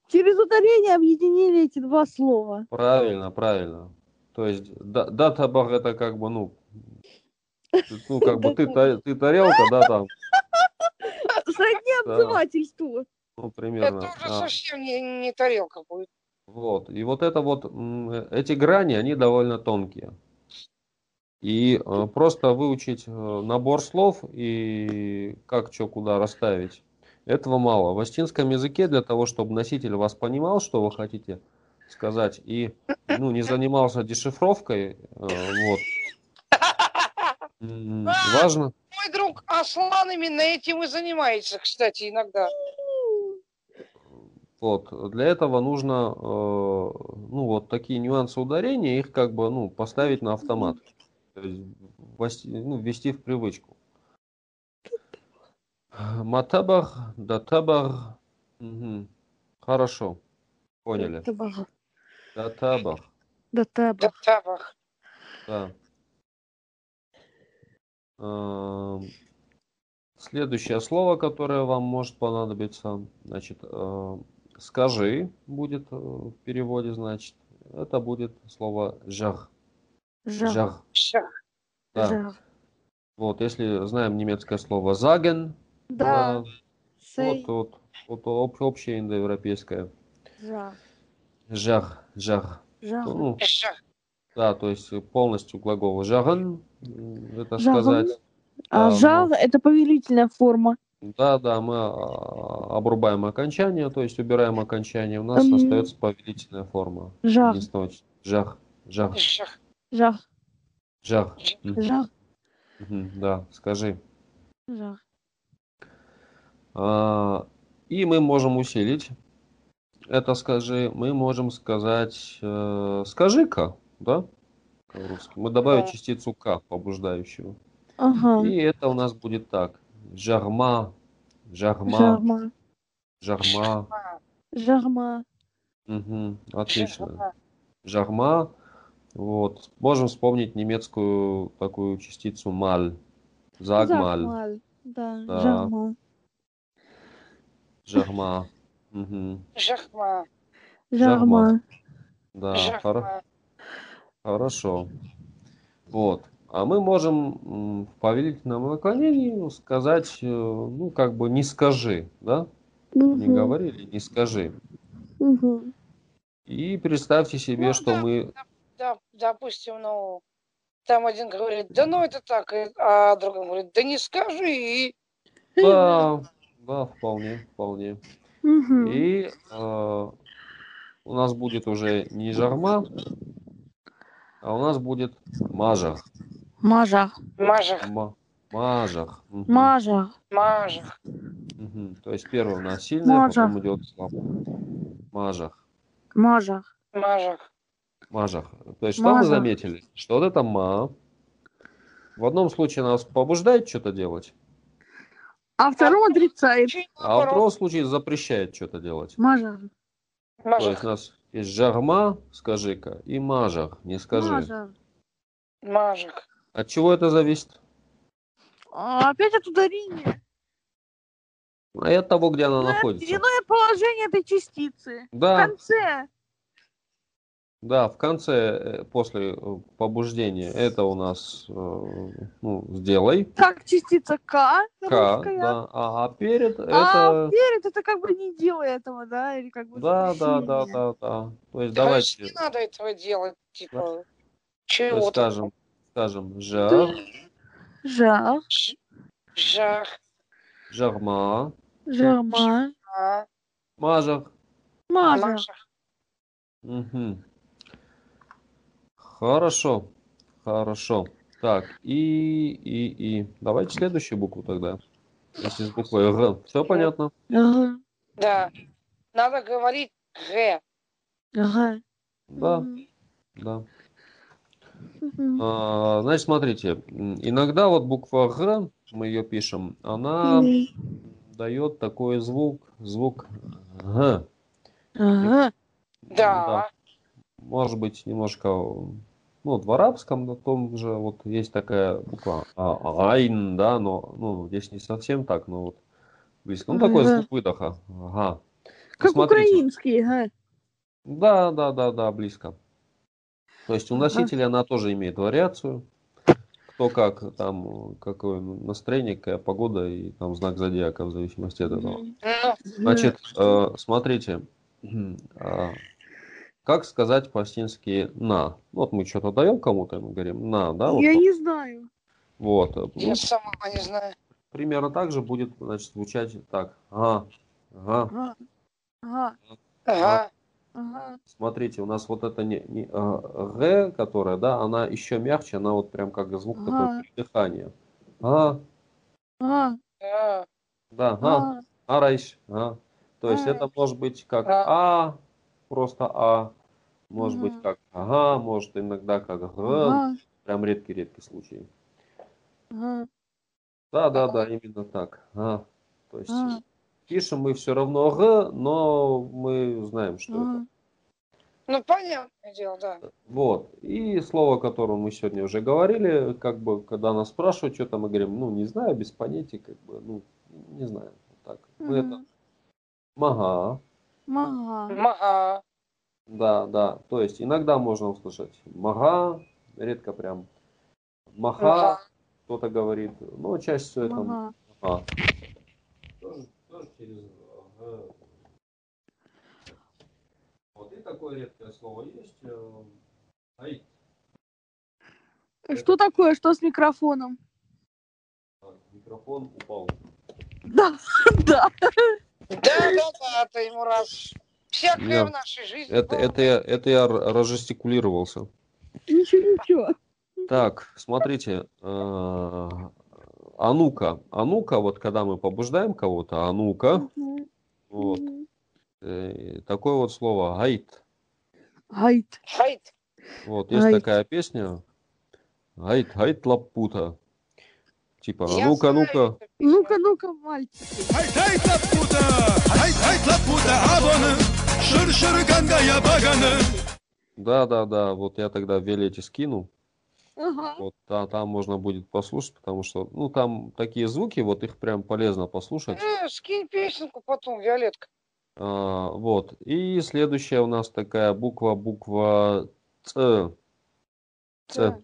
Через ударение объединили эти два слова. Правильно, правильно. То есть да, да табах это как бы ну ну как бы ты, та- ты тарелка, да там, Сродни Да. обзывательству. ну примерно. Это уже совсем не, не тарелка будет. Вот. И вот это вот, м, эти грани, они довольно тонкие. И э, просто выучить э, набор слов и как что куда расставить, этого мало. В астинском языке для того, чтобы носитель вас понимал, что вы хотите сказать, и ну, не занимался дешифровкой, э, вот, м, важно, Мой друг Аслан именно этим и занимается, кстати, иногда. Вот, для этого нужно, э, ну, вот такие нюансы ударения, их как бы, ну, поставить на автомат. Ввести- ну, ввести в привычку. Матабах, датабах. Мгм. Хорошо, поняли. Даттабах. Датабах, Даттабах. Даттабах. да. Эм, Следующее слово, которое вам может понадобиться, значит, э, скажи будет э, в переводе, значит, это будет слово жах. Жах. Жах. Всё. Да. Жах. Вот, если знаем немецкое слово sagen, Да. э, Сей. вот, вот, вот об- общее индоевропейское. Жах. Жах, жах. Жах. Ну, Жах. да, то есть полностью глагол жаган, м, это Жаган. сказать. А Да, жах это повелительная форма. Да, да, мы а, обрубаем окончание, то есть убираем окончание, у нас Эм. остается повелительная форма. Жах. Жах, жах, Жах. Жах. жах. Жах. Да, скажи. Жах. А, И мы можем усилить. Это скажи, мы можем сказать э, скажи-ка, да? По-русски. Мы добавим Да. частицу к побуждающего. Ага. И это у нас будет так. Жарма, жарма, Жарма. жарма. Жарма. Мгм, отлично. Жах. Жарма. Вот. Можем вспомнить немецкую такую частицу маль. Загмаль. Загмаль. Да. Да. Мгм. Жахма. Жарма. Да, Жахма. хорошо. Вот. А мы можем в повелительном наклонении сказать, э, ну, как бы не скажи, да? Не Мгм. говорили, не скажи. Мгм. И представьте себе, Ну, что да. мы Да, допустим, ну, там один говорит, да ну это так, а другой говорит, да не скажи, и Да, да, вполне, вполне. И э, у нас будет уже не жарма, а у нас будет мажах. Мажах. мажах, Ма- мажах. Мажах. мажах. Мгм. То есть первое у нас сильное, Мажах. потом идет слабое. Мажах. Мажах. Мажах. Мажах. То есть что мы Мажах. заметили? Что вот это ма. В одном случае нас побуждает что-то делать, А втором отрицает. Чуть а в наоборот. другом случае запрещает что-то делать. Мажах. То есть Мажах. у нас есть жарма, скажи-ка, и мажах, не скажи. Мажах. Мажах. От чего это зависит? А, Опять от ударения. А от того, где она находится. Иное положение этой частицы. В Да, конце. Да, в конце, э, после э, побуждения, это у нас, э, ну, сделай, Как частица К. К, русская. да, а, а перед А это, перед это как бы не делай этого, да? Или как бы да, да, да, да, да. То есть Да, давайте, Не надо этого делать, типа, то чего скажем, скажем, жар, Жах. Жах. жарма, Жарма. А, мажах. Мажах. Хорошо, хорошо. Так, и, и, и. Давайте следующую букву тогда. Если с буквой Г. Все понятно? Ага. Да. Надо говорить Г. Ага. Да, да. А, значит, смотрите, иногда вот буква Г, мы ее пишем, она дает такой звук, звук Г. Ага. Да. Может быть, немножко, ну, вот в арабском на том же, вот есть такая буква а, Айн, да, но, ну, здесь не совсем так, но вот близко. Ну, такой Ага. звук выдоха. Ага. Как Смотрите. украинский, ага. Да, да, да, да, близко. То есть у Ага. носителя она тоже имеет вариацию. Кто как, там, какое настроение, какая погода и там знак зодиака в зависимости от этого. Ну, Значит, э, смотрите, а, как сказать по-астински «на»? Вот мы что-то даем кому-то, и мы говорим «на», да? Вот, Я не знаю. вот. э, ну, я сама не знаю. примерно так же будет, значит, звучать так. Ага, ага. Ага. Ага. Смотрите, у нас вот это не, не, а, «г», которая, да, она еще мягче, она вот прям как звук Ага. такой придыхания. Ага, Ага. А, да, ага, Ага. арайш, ага. То есть А. это может быть как А. «а», просто «а», может быть как «ага», может иногда как «г», Ага. прям редкий-редкий случай. Ага. Да, да, да, именно так. А, то есть А. пишем мы все равно «г», но мы знаем, что это. Ага. Ну, понятное дело, да. Вот. И слово, о котором мы сегодня уже говорили, как бы, когда нас спрашивают, что там, мы говорим, ну, не знаю, без понятия, как бы, ну, не знаю. Вот так. Мы это Мгм. мага, Мага. Мага. Да, да. То есть иногда можно услышать мага, редко прям маха, Мага. кто-то говорит, ну, чаще всего это Ага. а. Тоже, тоже через ага. Вот и такое редкое слово есть. э, Ай, Что такое? Что с микрофоном? так, микрофон упал. Да, да. Да, да, да, это ему раз. Всякое Я- в нашей жизни. Это, это, я, это я разжестикулировался. Ничего, ничего. Так, смотрите. э, А ну-ка, а ну-ка, вот когда мы побуждаем кого-то, а ну-ка, вот, э, такое вот слово гайт. Гайд. Хайт. Вот, есть Гайт. такая песня. Гайт, гайт лапута. Типа, а ну-ка, ну-ка. Ну-ка, ну-ка, мальчики. Hayt hayt laputa, hayt hayt laputa abanı, şır şır gangaya baganı. Да, да, да, вот я тогда в Виолетте скину. Ага. Вот, да, там можно будет послушать, потому что, ну, там такие звуки, вот их прям полезно послушать. Э, скинь песенку потом, Виолетка. А, вот. И следующая у нас такая буква, буква Ц. Ц.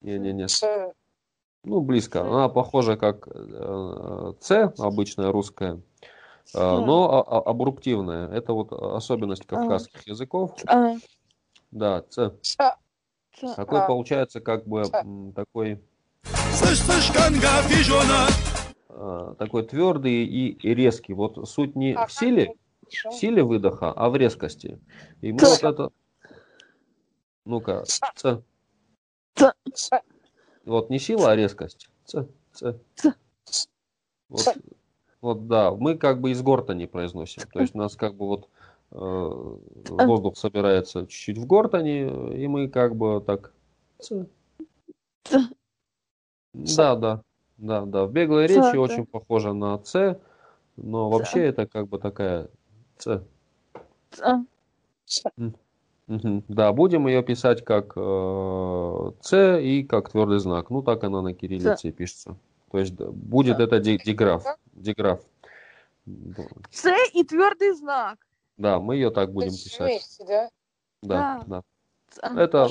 Не-не-не. С- Ну, близко. Она похожа как э, Ц, обычная русская, но а- а-. Это вот особенность кавказских языков. А, Да, Ц. Такой А. получается как бы такой, Слышь, слышь, ганга фижона, такой твердый и, резкий. Вот суть не А в силе, в силе выдоха, а в резкости. И мы вот это... Ну-ка, Ц. С- Вот не сила, а резкость. Ц, ц. Вот, Ц. вот да, мы как бы из гортани произносим. То есть у нас как бы вот э, А. воздух собирается чуть-чуть в гортани, и мы как бы так... Ц. Ц. Да, да, да, да. В беглой Ц, речи да. очень похоже на Ц, но вообще это как бы такая Ц. Да, будем ее писать как э, С и как твердый знак. Ну, так она на кириллице пишется. То есть да, будет это ди- диграф. Диграф. Ц и твердый знак. Да, мы ее так будем есть писать. вместе, да? Да, Да. да. Это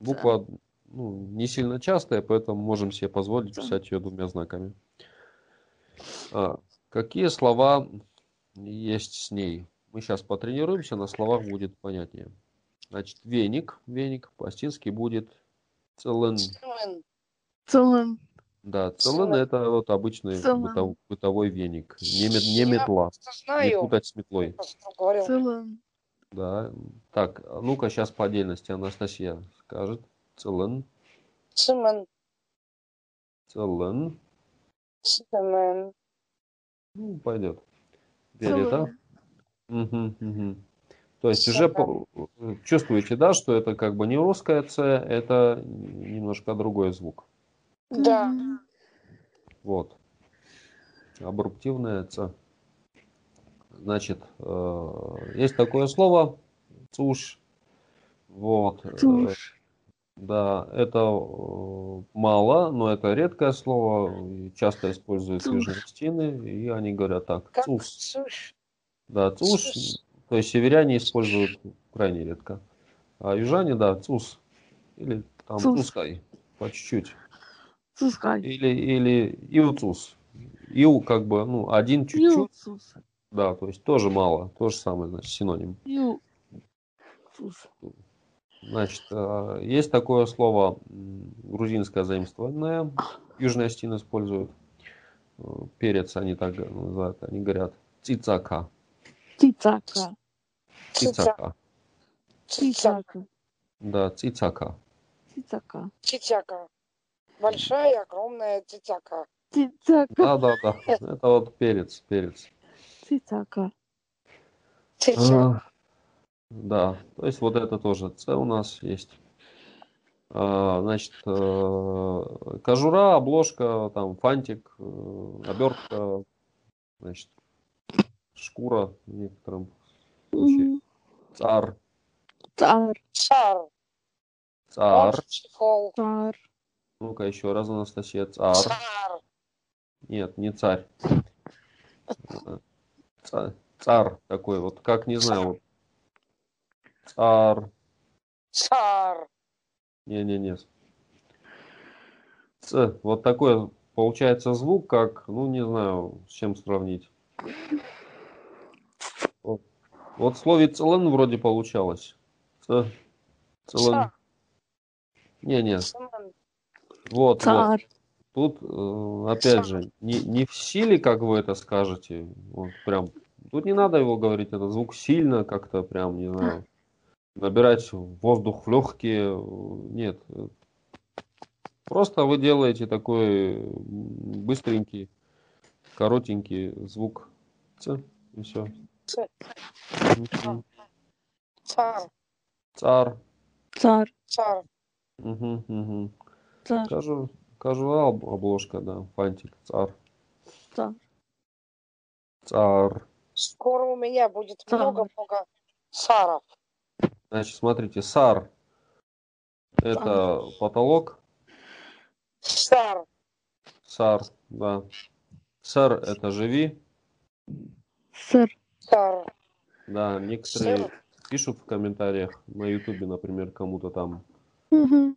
буква ну, не сильно частая, поэтому можем себе позволить Да. писать ее двумя знаками. А, какие слова есть с ней? Мы сейчас потренируемся, на словах будет понятнее. Значит, веник, веник по-астински будет целен. Смен. Целым. Да, целен Целен. это вот обычный бытов- бытовой веник, не, мет- не Я метла. просто Не знаю. путать с метлой. Целым. Да. Так, ну-ка сейчас по отдельности Анастасия скажет. Целен, Смен. целен. Смен. Ну, пойдет. Целым. Мгм, мгм. То есть уже по- чувствуете, да, что это как бы не русская Ц, это немножко другой звук. Да. Вот. Абруптивная Ц. Значит, э, есть такое слово цуш. Вот. Чушь. Да, это э, мало, но это редкое слово. Часто используют Цуш. южностины, и они говорят так. Как Цус. суш. Да, цуш. Цус. То есть северяне используют крайне редко. А южане, да, цус. Или там Цус. цускай. По чуть-чуть. Цускай. Или, или иуцус. Иу как бы, ну, один чуть-чуть. Да, то есть тоже мало. То же самое, значит, синоним. Юцус. Значит, э, есть такое слово грузинское заимствованное. Южные остины используют. Э, Перец они так называют. Они говорят цицака. Цицака. Цицака. Цицака. Да, цицака. Цицака. Титяка. Большая, огромная титяка. Цицака. Да, да, да. Это вот перец, перец. Цицака. Титяка. А, Да, то есть вот это тоже С у нас есть. А, Значит, э, кожура, обложка, там фантик, э, обертка, значит, шкура в некотором случае. Цар, Цар. Цар. цар. Цар. Ну-ка еще раз, Анастасия, цар. Цар. Нет, не царь. Э, ца- Цар такой вот, как не знаю, вот. Цар. Цар. Не-не-не. Ц. Вот такой получается звук, как, ну, не знаю, с чем сравнить. Вот, вот в слове целен вроде получалось. Ц. Целен. Ца. Не, вот, вот. Царь. Тут, э, опять же, не, не в силе, как вы это скажете, вот прям, тут не надо его говорить, этот звук сильно как-то прям, не знаю, набирать воздух в легкие, нет. Просто вы делаете такой быстренький, коротенький звук Ц, и все. Ц. Цар. Цар. Царь. Цар. Угу, угу. Царь. Кажу, кажуал обложка, да, фантик, цар. Царь. Цар. Скоро у меня будет много-много царов. Значит, смотрите, сар это потолок, Цар. сар, да. Сар это живи, Сыр. Цар. да. Некоторые Сыр. пишут в комментариях на ютубе, например, кому-то там Мгм.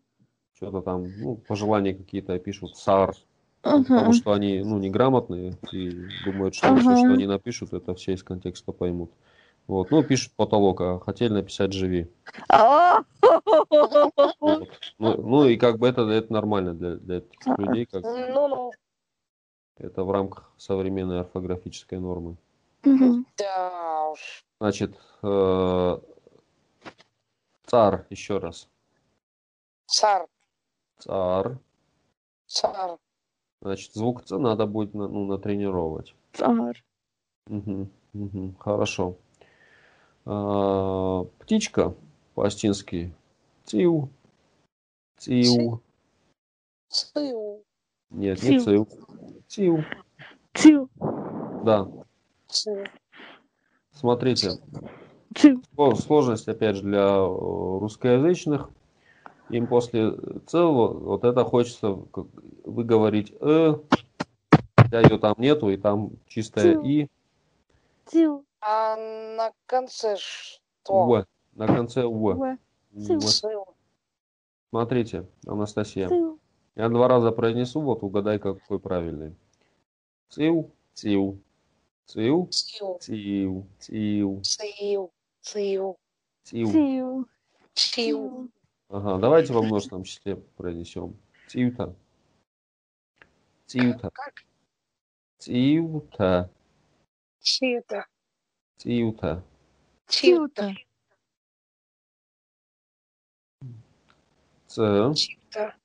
Что-то там, ну, пожелания какие-то пишут, сар, Ага. потому что они, ну, неграмотные и думают, что Ага. все, что они напишут, это все из контекста поймут. Вот, ну, пишут потолок, а хотели написать живи. А! Вот. Ну, ну и как бы это, это нормально для, для этих людей, как Ну-ну. это в рамках современной орфографической нормы. Мгм. Да уж. Значит, э, цар, еще раз. Цар. Цар. Цар. Значит, звук Ц надо будет на- ну, натренировать. Царь. Мгм, мгм, хорошо. А, птичка по-астински. Цил. Цил. Цил. Нет, не Цил. цил. Цил. Да. Цил. Смотрите, Цил. Сло- Сложность, опять же, для э, русскоязычных. Им после целого вот это хочется как выговорить «э», хотя ее там нету, и там чистое Цил. «и», Цил. А на конце что? «в», на конце «в». «В». Смотрите, Анастасия, я два раза произнесу, вот угадай, какой правильный. Цил, цил, цил, Цил. цил, цил, Цил. Цил. цил. Цил. Ага, давайте во множественном числе произнесем. Цилта. Цилта. Как? Цилта. Чита. Цилта. Цилта. Ц. Да. Чита.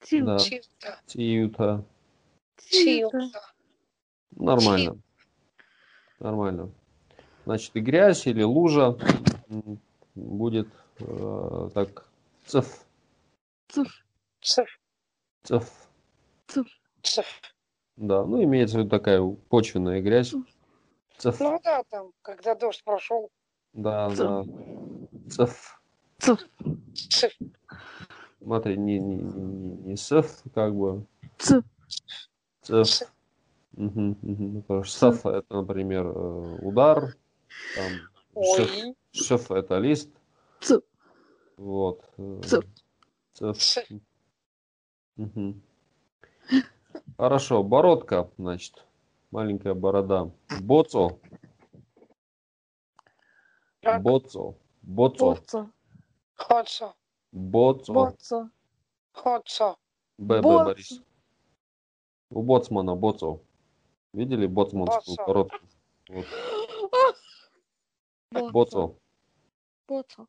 Цилта. Цилта. Чилта. Нормально. Нормально. Значит, и грязь или лужа будет так цф, Цуф. Циф. цф. Цуф. Циф. Да, ну имеется в виду такая почвенная грязь. Цф. Ну да, там, когда дождь прошел. Да, Цф. да. Цф. Цуф. Циф. Смотри, не, не, не, не сф, как бы. Цуф. Цф. Мгм, мгм. Потому что саф это, например, э, удар. Там шиф, Ой. шиф это лист. Вот. э. Хорошо, бородка, значит, маленькая борода. Боцо. Как? Боцо. Боцо. Боцо. Ходцо. Боцо. Боцо. Ходцо. Б. Борис. У боцмана боцо. Видели боцманскую бородку? Вот. Боцо. Боцо.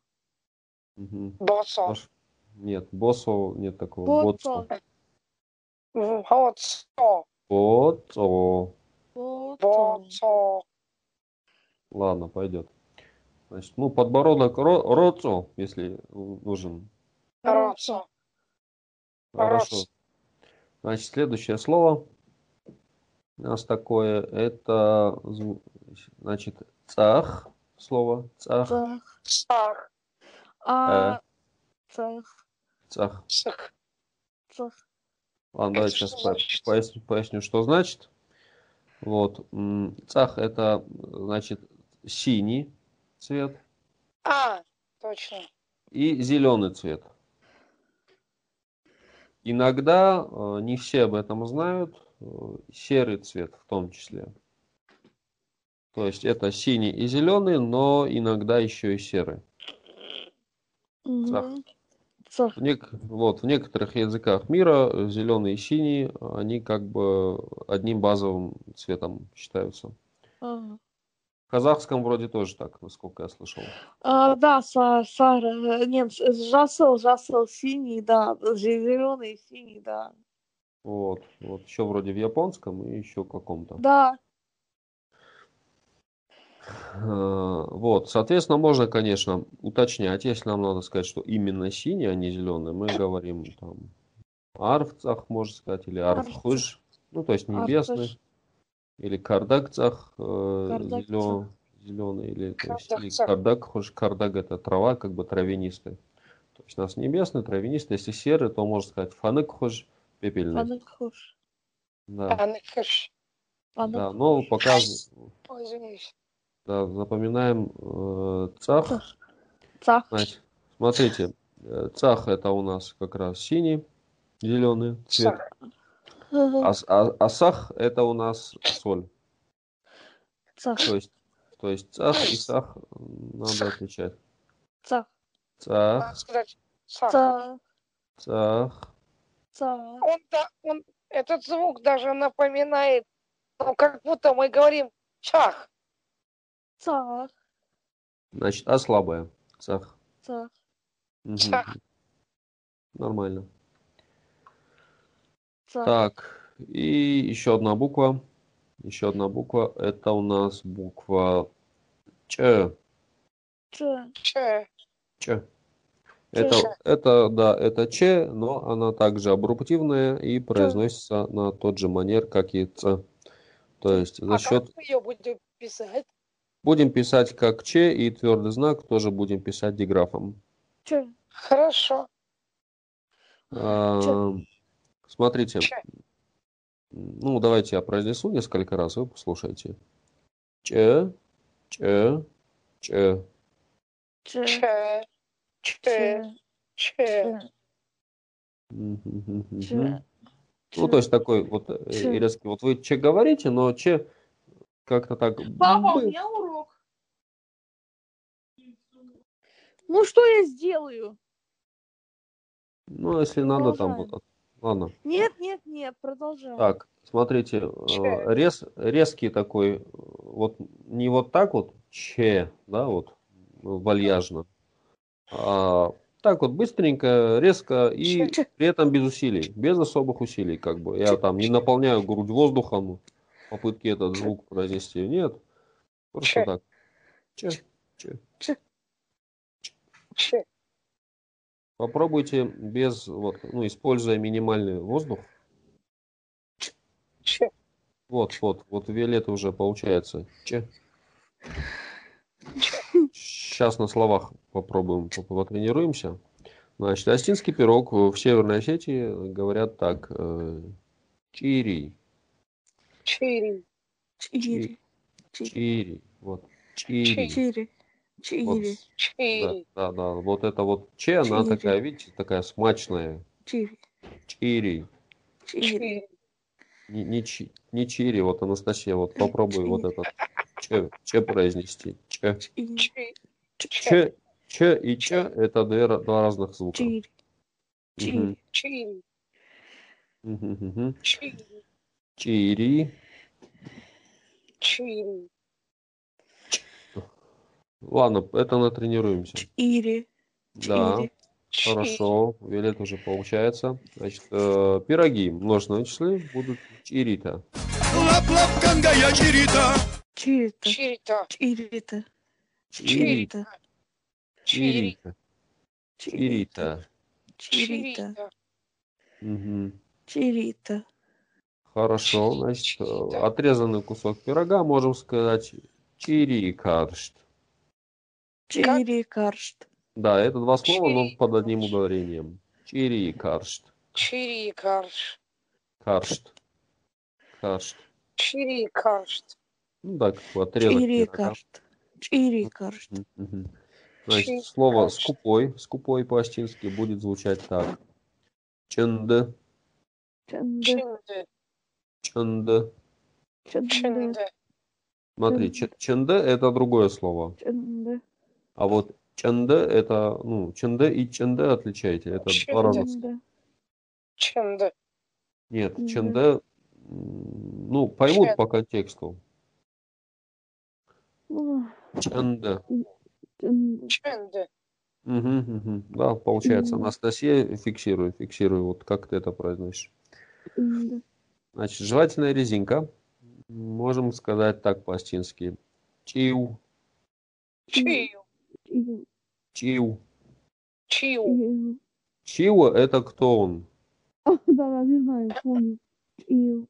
Мгм. Боцо. Аж- Нет, босо нет такого. Боцо. Боцо. Боцо. Боцо. Ладно, пойдет. Значит, ну, подбородок ро- роцо, если нужен. Роцо. Хорошо. Значит, следующее слово у нас такое, это, значит, цах, слово, цах, Цах. Цах. А. Цах. цах. Цих. Цах. Ладно, Это давайте что сейчас значит? поясню, поясню, что значит. Вот, цах это, значит, синий цвет А, точно. и зеленый цвет. иногда, э, не все об этом знают, э, серый цвет в том числе. То есть это синий и зеленый, но иногда еще и серый. Цах. В, нек- вот, в некоторых языках мира зеленый и синий, они как бы одним базовым цветом считаются. Ага. В казахском вроде тоже так, насколько я слышал. А, да, са, сары, э, нет, жасыл, жасыл, синий, да, зеленый, синий, да. Вот, вот еще вроде в японском и еще каком-то. Да, Э, Вот, соответственно, можно, конечно, уточнять, если нам надо сказать, что именно синий, а не зеленый, мы говорим там арфцах, можно сказать, или арфхуж, ну, то есть небесный, Арфхуж. или кардакцах, э, зелё- зеленый, или, то есть, или кардакхуж, кардак это трава, как бы травянистый. То есть у нас небесный, травянистый, если серый, то можно сказать фаныкхуж, пепельный. паныкхуш, Да, Аныкыш. да, но пока Ой, извиняюсь. Да, запоминаем э, цах. Цах, Значит, смотрите, э, цах это у нас как раз синий, зеленый цвет, а, а- а сах это у нас соль. цах, То есть, то есть цах и сах надо отличать. цах, Цах, цах, цах. цах, Он, да, он, этот звук даже напоминает, ну, как будто мы говорим чах. Цах, Значит, а слабая. Цах. цах. Мгм. Цах. Нормально. цах. Так, и еще одна буква. Еще одна буква. Это у нас буква Ч. Ч, Че. Ч. Это, это, да, это Ч, но она также абруптивная и произносится на тот же манер, как и Ц. То есть за А счет... как мы ее будем писать? Будем писать как Ч и твердый знак тоже будем писать диграфом. Ч, Хорошо. А, Смотрите. Ч. Ну, давайте я произнесу несколько раз, вы послушайте. Ч, Ч, Ч. Ч, Че. Че. Ч, Че. Мгм, Ч, мгм. Ну, то есть такой вот э, резкий. Вот вы Ч говорите, но Ч как-то так... Папа, у меня урок. Ну что я сделаю? Ну, если надо, там Продолжаем. Ладно. Нет, нет, нет, продолжай. Так, смотрите, э, рез, резкий такой, э, вот не вот так вот, че, да, вот, вальяжно, а так вот быстренько, резко и Че, че. при этом без усилий, без особых усилий, как бы. Я там не наполняю грудь воздухом, попытки этот звук произнести, нет, просто Че. так. Че, че. Че. Попробуйте без, вот, ну, используя минимальный воздух. Че. Вот, вот, вот Виолетта уже получается. Че. Сейчас на словах попробуем, поп- потренируемся. Значит, остинский пирог в Северной Осетии говорят так. э, Чири, Чири. Чири, чири, чири, вот, чири. чири, Вот, чири, да, Чири. да, да, вот это вот че, она Чири. такая, видите, такая смачная. чири, Чири. чири. Чири. Не, не, чи- не чири, вот Анастасия, вот попробуй вот Чири. этот че, че произнести. Че. Чири, Чири. Ч, ч и ч это две, два разных звука. чири, чири, Чири. Чири. Чири. Чири. Ладно, это натренируемся. чири, Да, чири. хорошо. Виолет уже получается. Значит, э, пироги множественные числы будут чирита. Лап лап кангая чирита. Чирита, Чирита. чирита, Чирита. чирита, Чирита. чирита, Чирита. Хорошо, значит, э, отрезанный кусок пирога можем сказать чирикаршт. Чири каршт. Да, это два слова, но Чирикаршт. под одним ударением. Чирикаршт. Чири карш. Каршт. Каршт. Чири карш. Ну да, как бы отрезок Чири пирога. каршт. Чири каршт. Мгм, мгм. Значит, слово скупой, скупой по-астински будет звучать так. Чинды. Чынды. Чэнды. Чинды. Смотри, ч- чынды это другое слово. Чэнды. А вот чынды это, ну, чынды и чынды отличаете. Это два разных слова. Чэнды. Чинды. Нет, чынды, м, ну, поймут Чен. по контексту. Ну, чэнды. Чинды. Мгм, мгм. Да, получается. Мгм. Анастасия, фиксируй, фиксируй, вот как ты это произносишь. Чэнды. Значит, жевательная резинка. Можем сказать так по-астински. Чиу. Чиу. Чиу. Чию. Чиу. Чиу это кто он? А, Да, да, не знаю, помню. Чиу.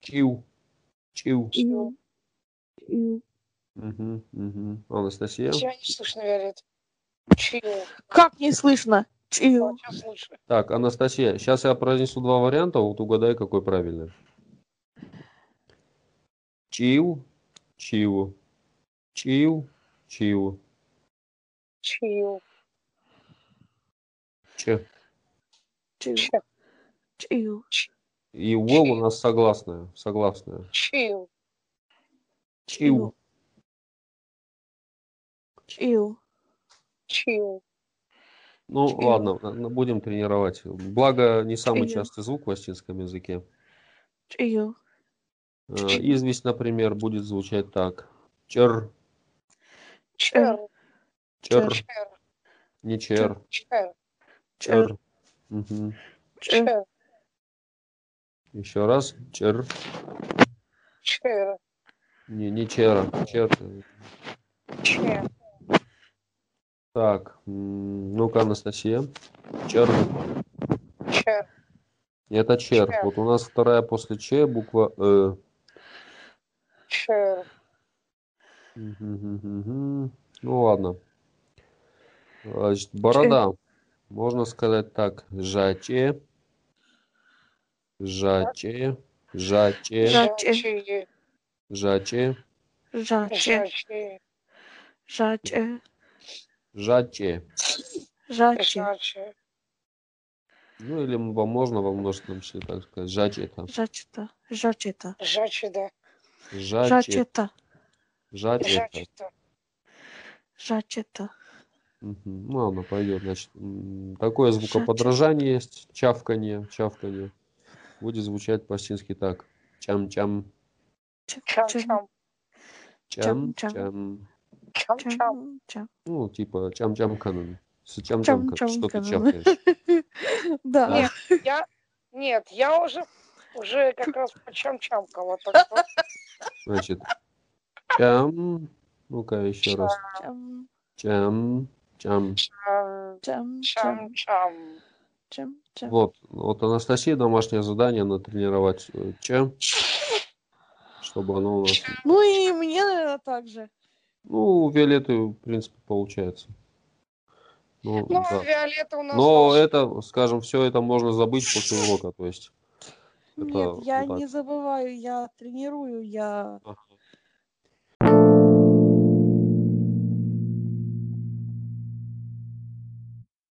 Чиу, чиу. Чиу. Чиу. Мгм, мгм. Анастасия. Тебя не слышно, Виолет. Чию. Как не слышно? Слышно. Так, Анастасия, сейчас я произнесу два варианта, вот угадай, какой правильный. Чиу, чиу. Чиу, чиу. Чию. Ч. Чиу. Че. Чиу. И в у нас согласная, согласная. Чию. Чиу. Чиу. Чию. Ну, Чиу. ладно, будем тренировать. Благо, не самый Чиу. частый звук в астинском языке. Чиу. Э, Известь, например, будет звучать так. Чер, Чер. Чер, Чер. не чер, Чер. чер. Чер. Чер. Еще раз. Чер. Чер. Не, не чера. Чер. Чер. Так, ну-ка, Анастасия. Чер. Чер. Это чер. Чер. Вот у нас вторая после Ч буква Э. Чер. Мгм-гм-гм. Ну ладно. Значит, борода. Можно сказать так. Жаче. Жаче. Жаче. Жаче. Жаче. Жаче. Жаче. Жаче. Жаче. Ну или можно во множественном числе так сказать. Жачета. Жачета. Жачета. Жачи, да. Жаче. Жачета. Жачета. Жачи-то. Жачета. Ну ладно, пойдет. Значит, такое звукоподражание есть. Чавканье. Чавканье. Будет звучать по-астински так. Чам-чам. Чам-чам. Чам-чам. Чам-чам. Чам-чам. Чам. Чам. Ну, типа чам-чам канон. С чам-чам что ты чавкаешь. Да. Нет, я... Нет, я уже уже как раз по чам-чамкала. Значит, чам. Ну-ка еще раз. Чам. Чам. Чам. чам, Чам. Чам. Чам. Чам. Вот, вот Анастасия домашнее задание натренировать э, Ч, чтобы оно у нас... Ну и мне, наверное, так же. Ну, у Виолетты, в принципе, получается. Ну, Ну, да. Виолетта у нас... Но волшебник. это, скажем, все это можно забыть после урока, то есть. Это Нет, я вот так. не забываю, я тренирую, я Ага.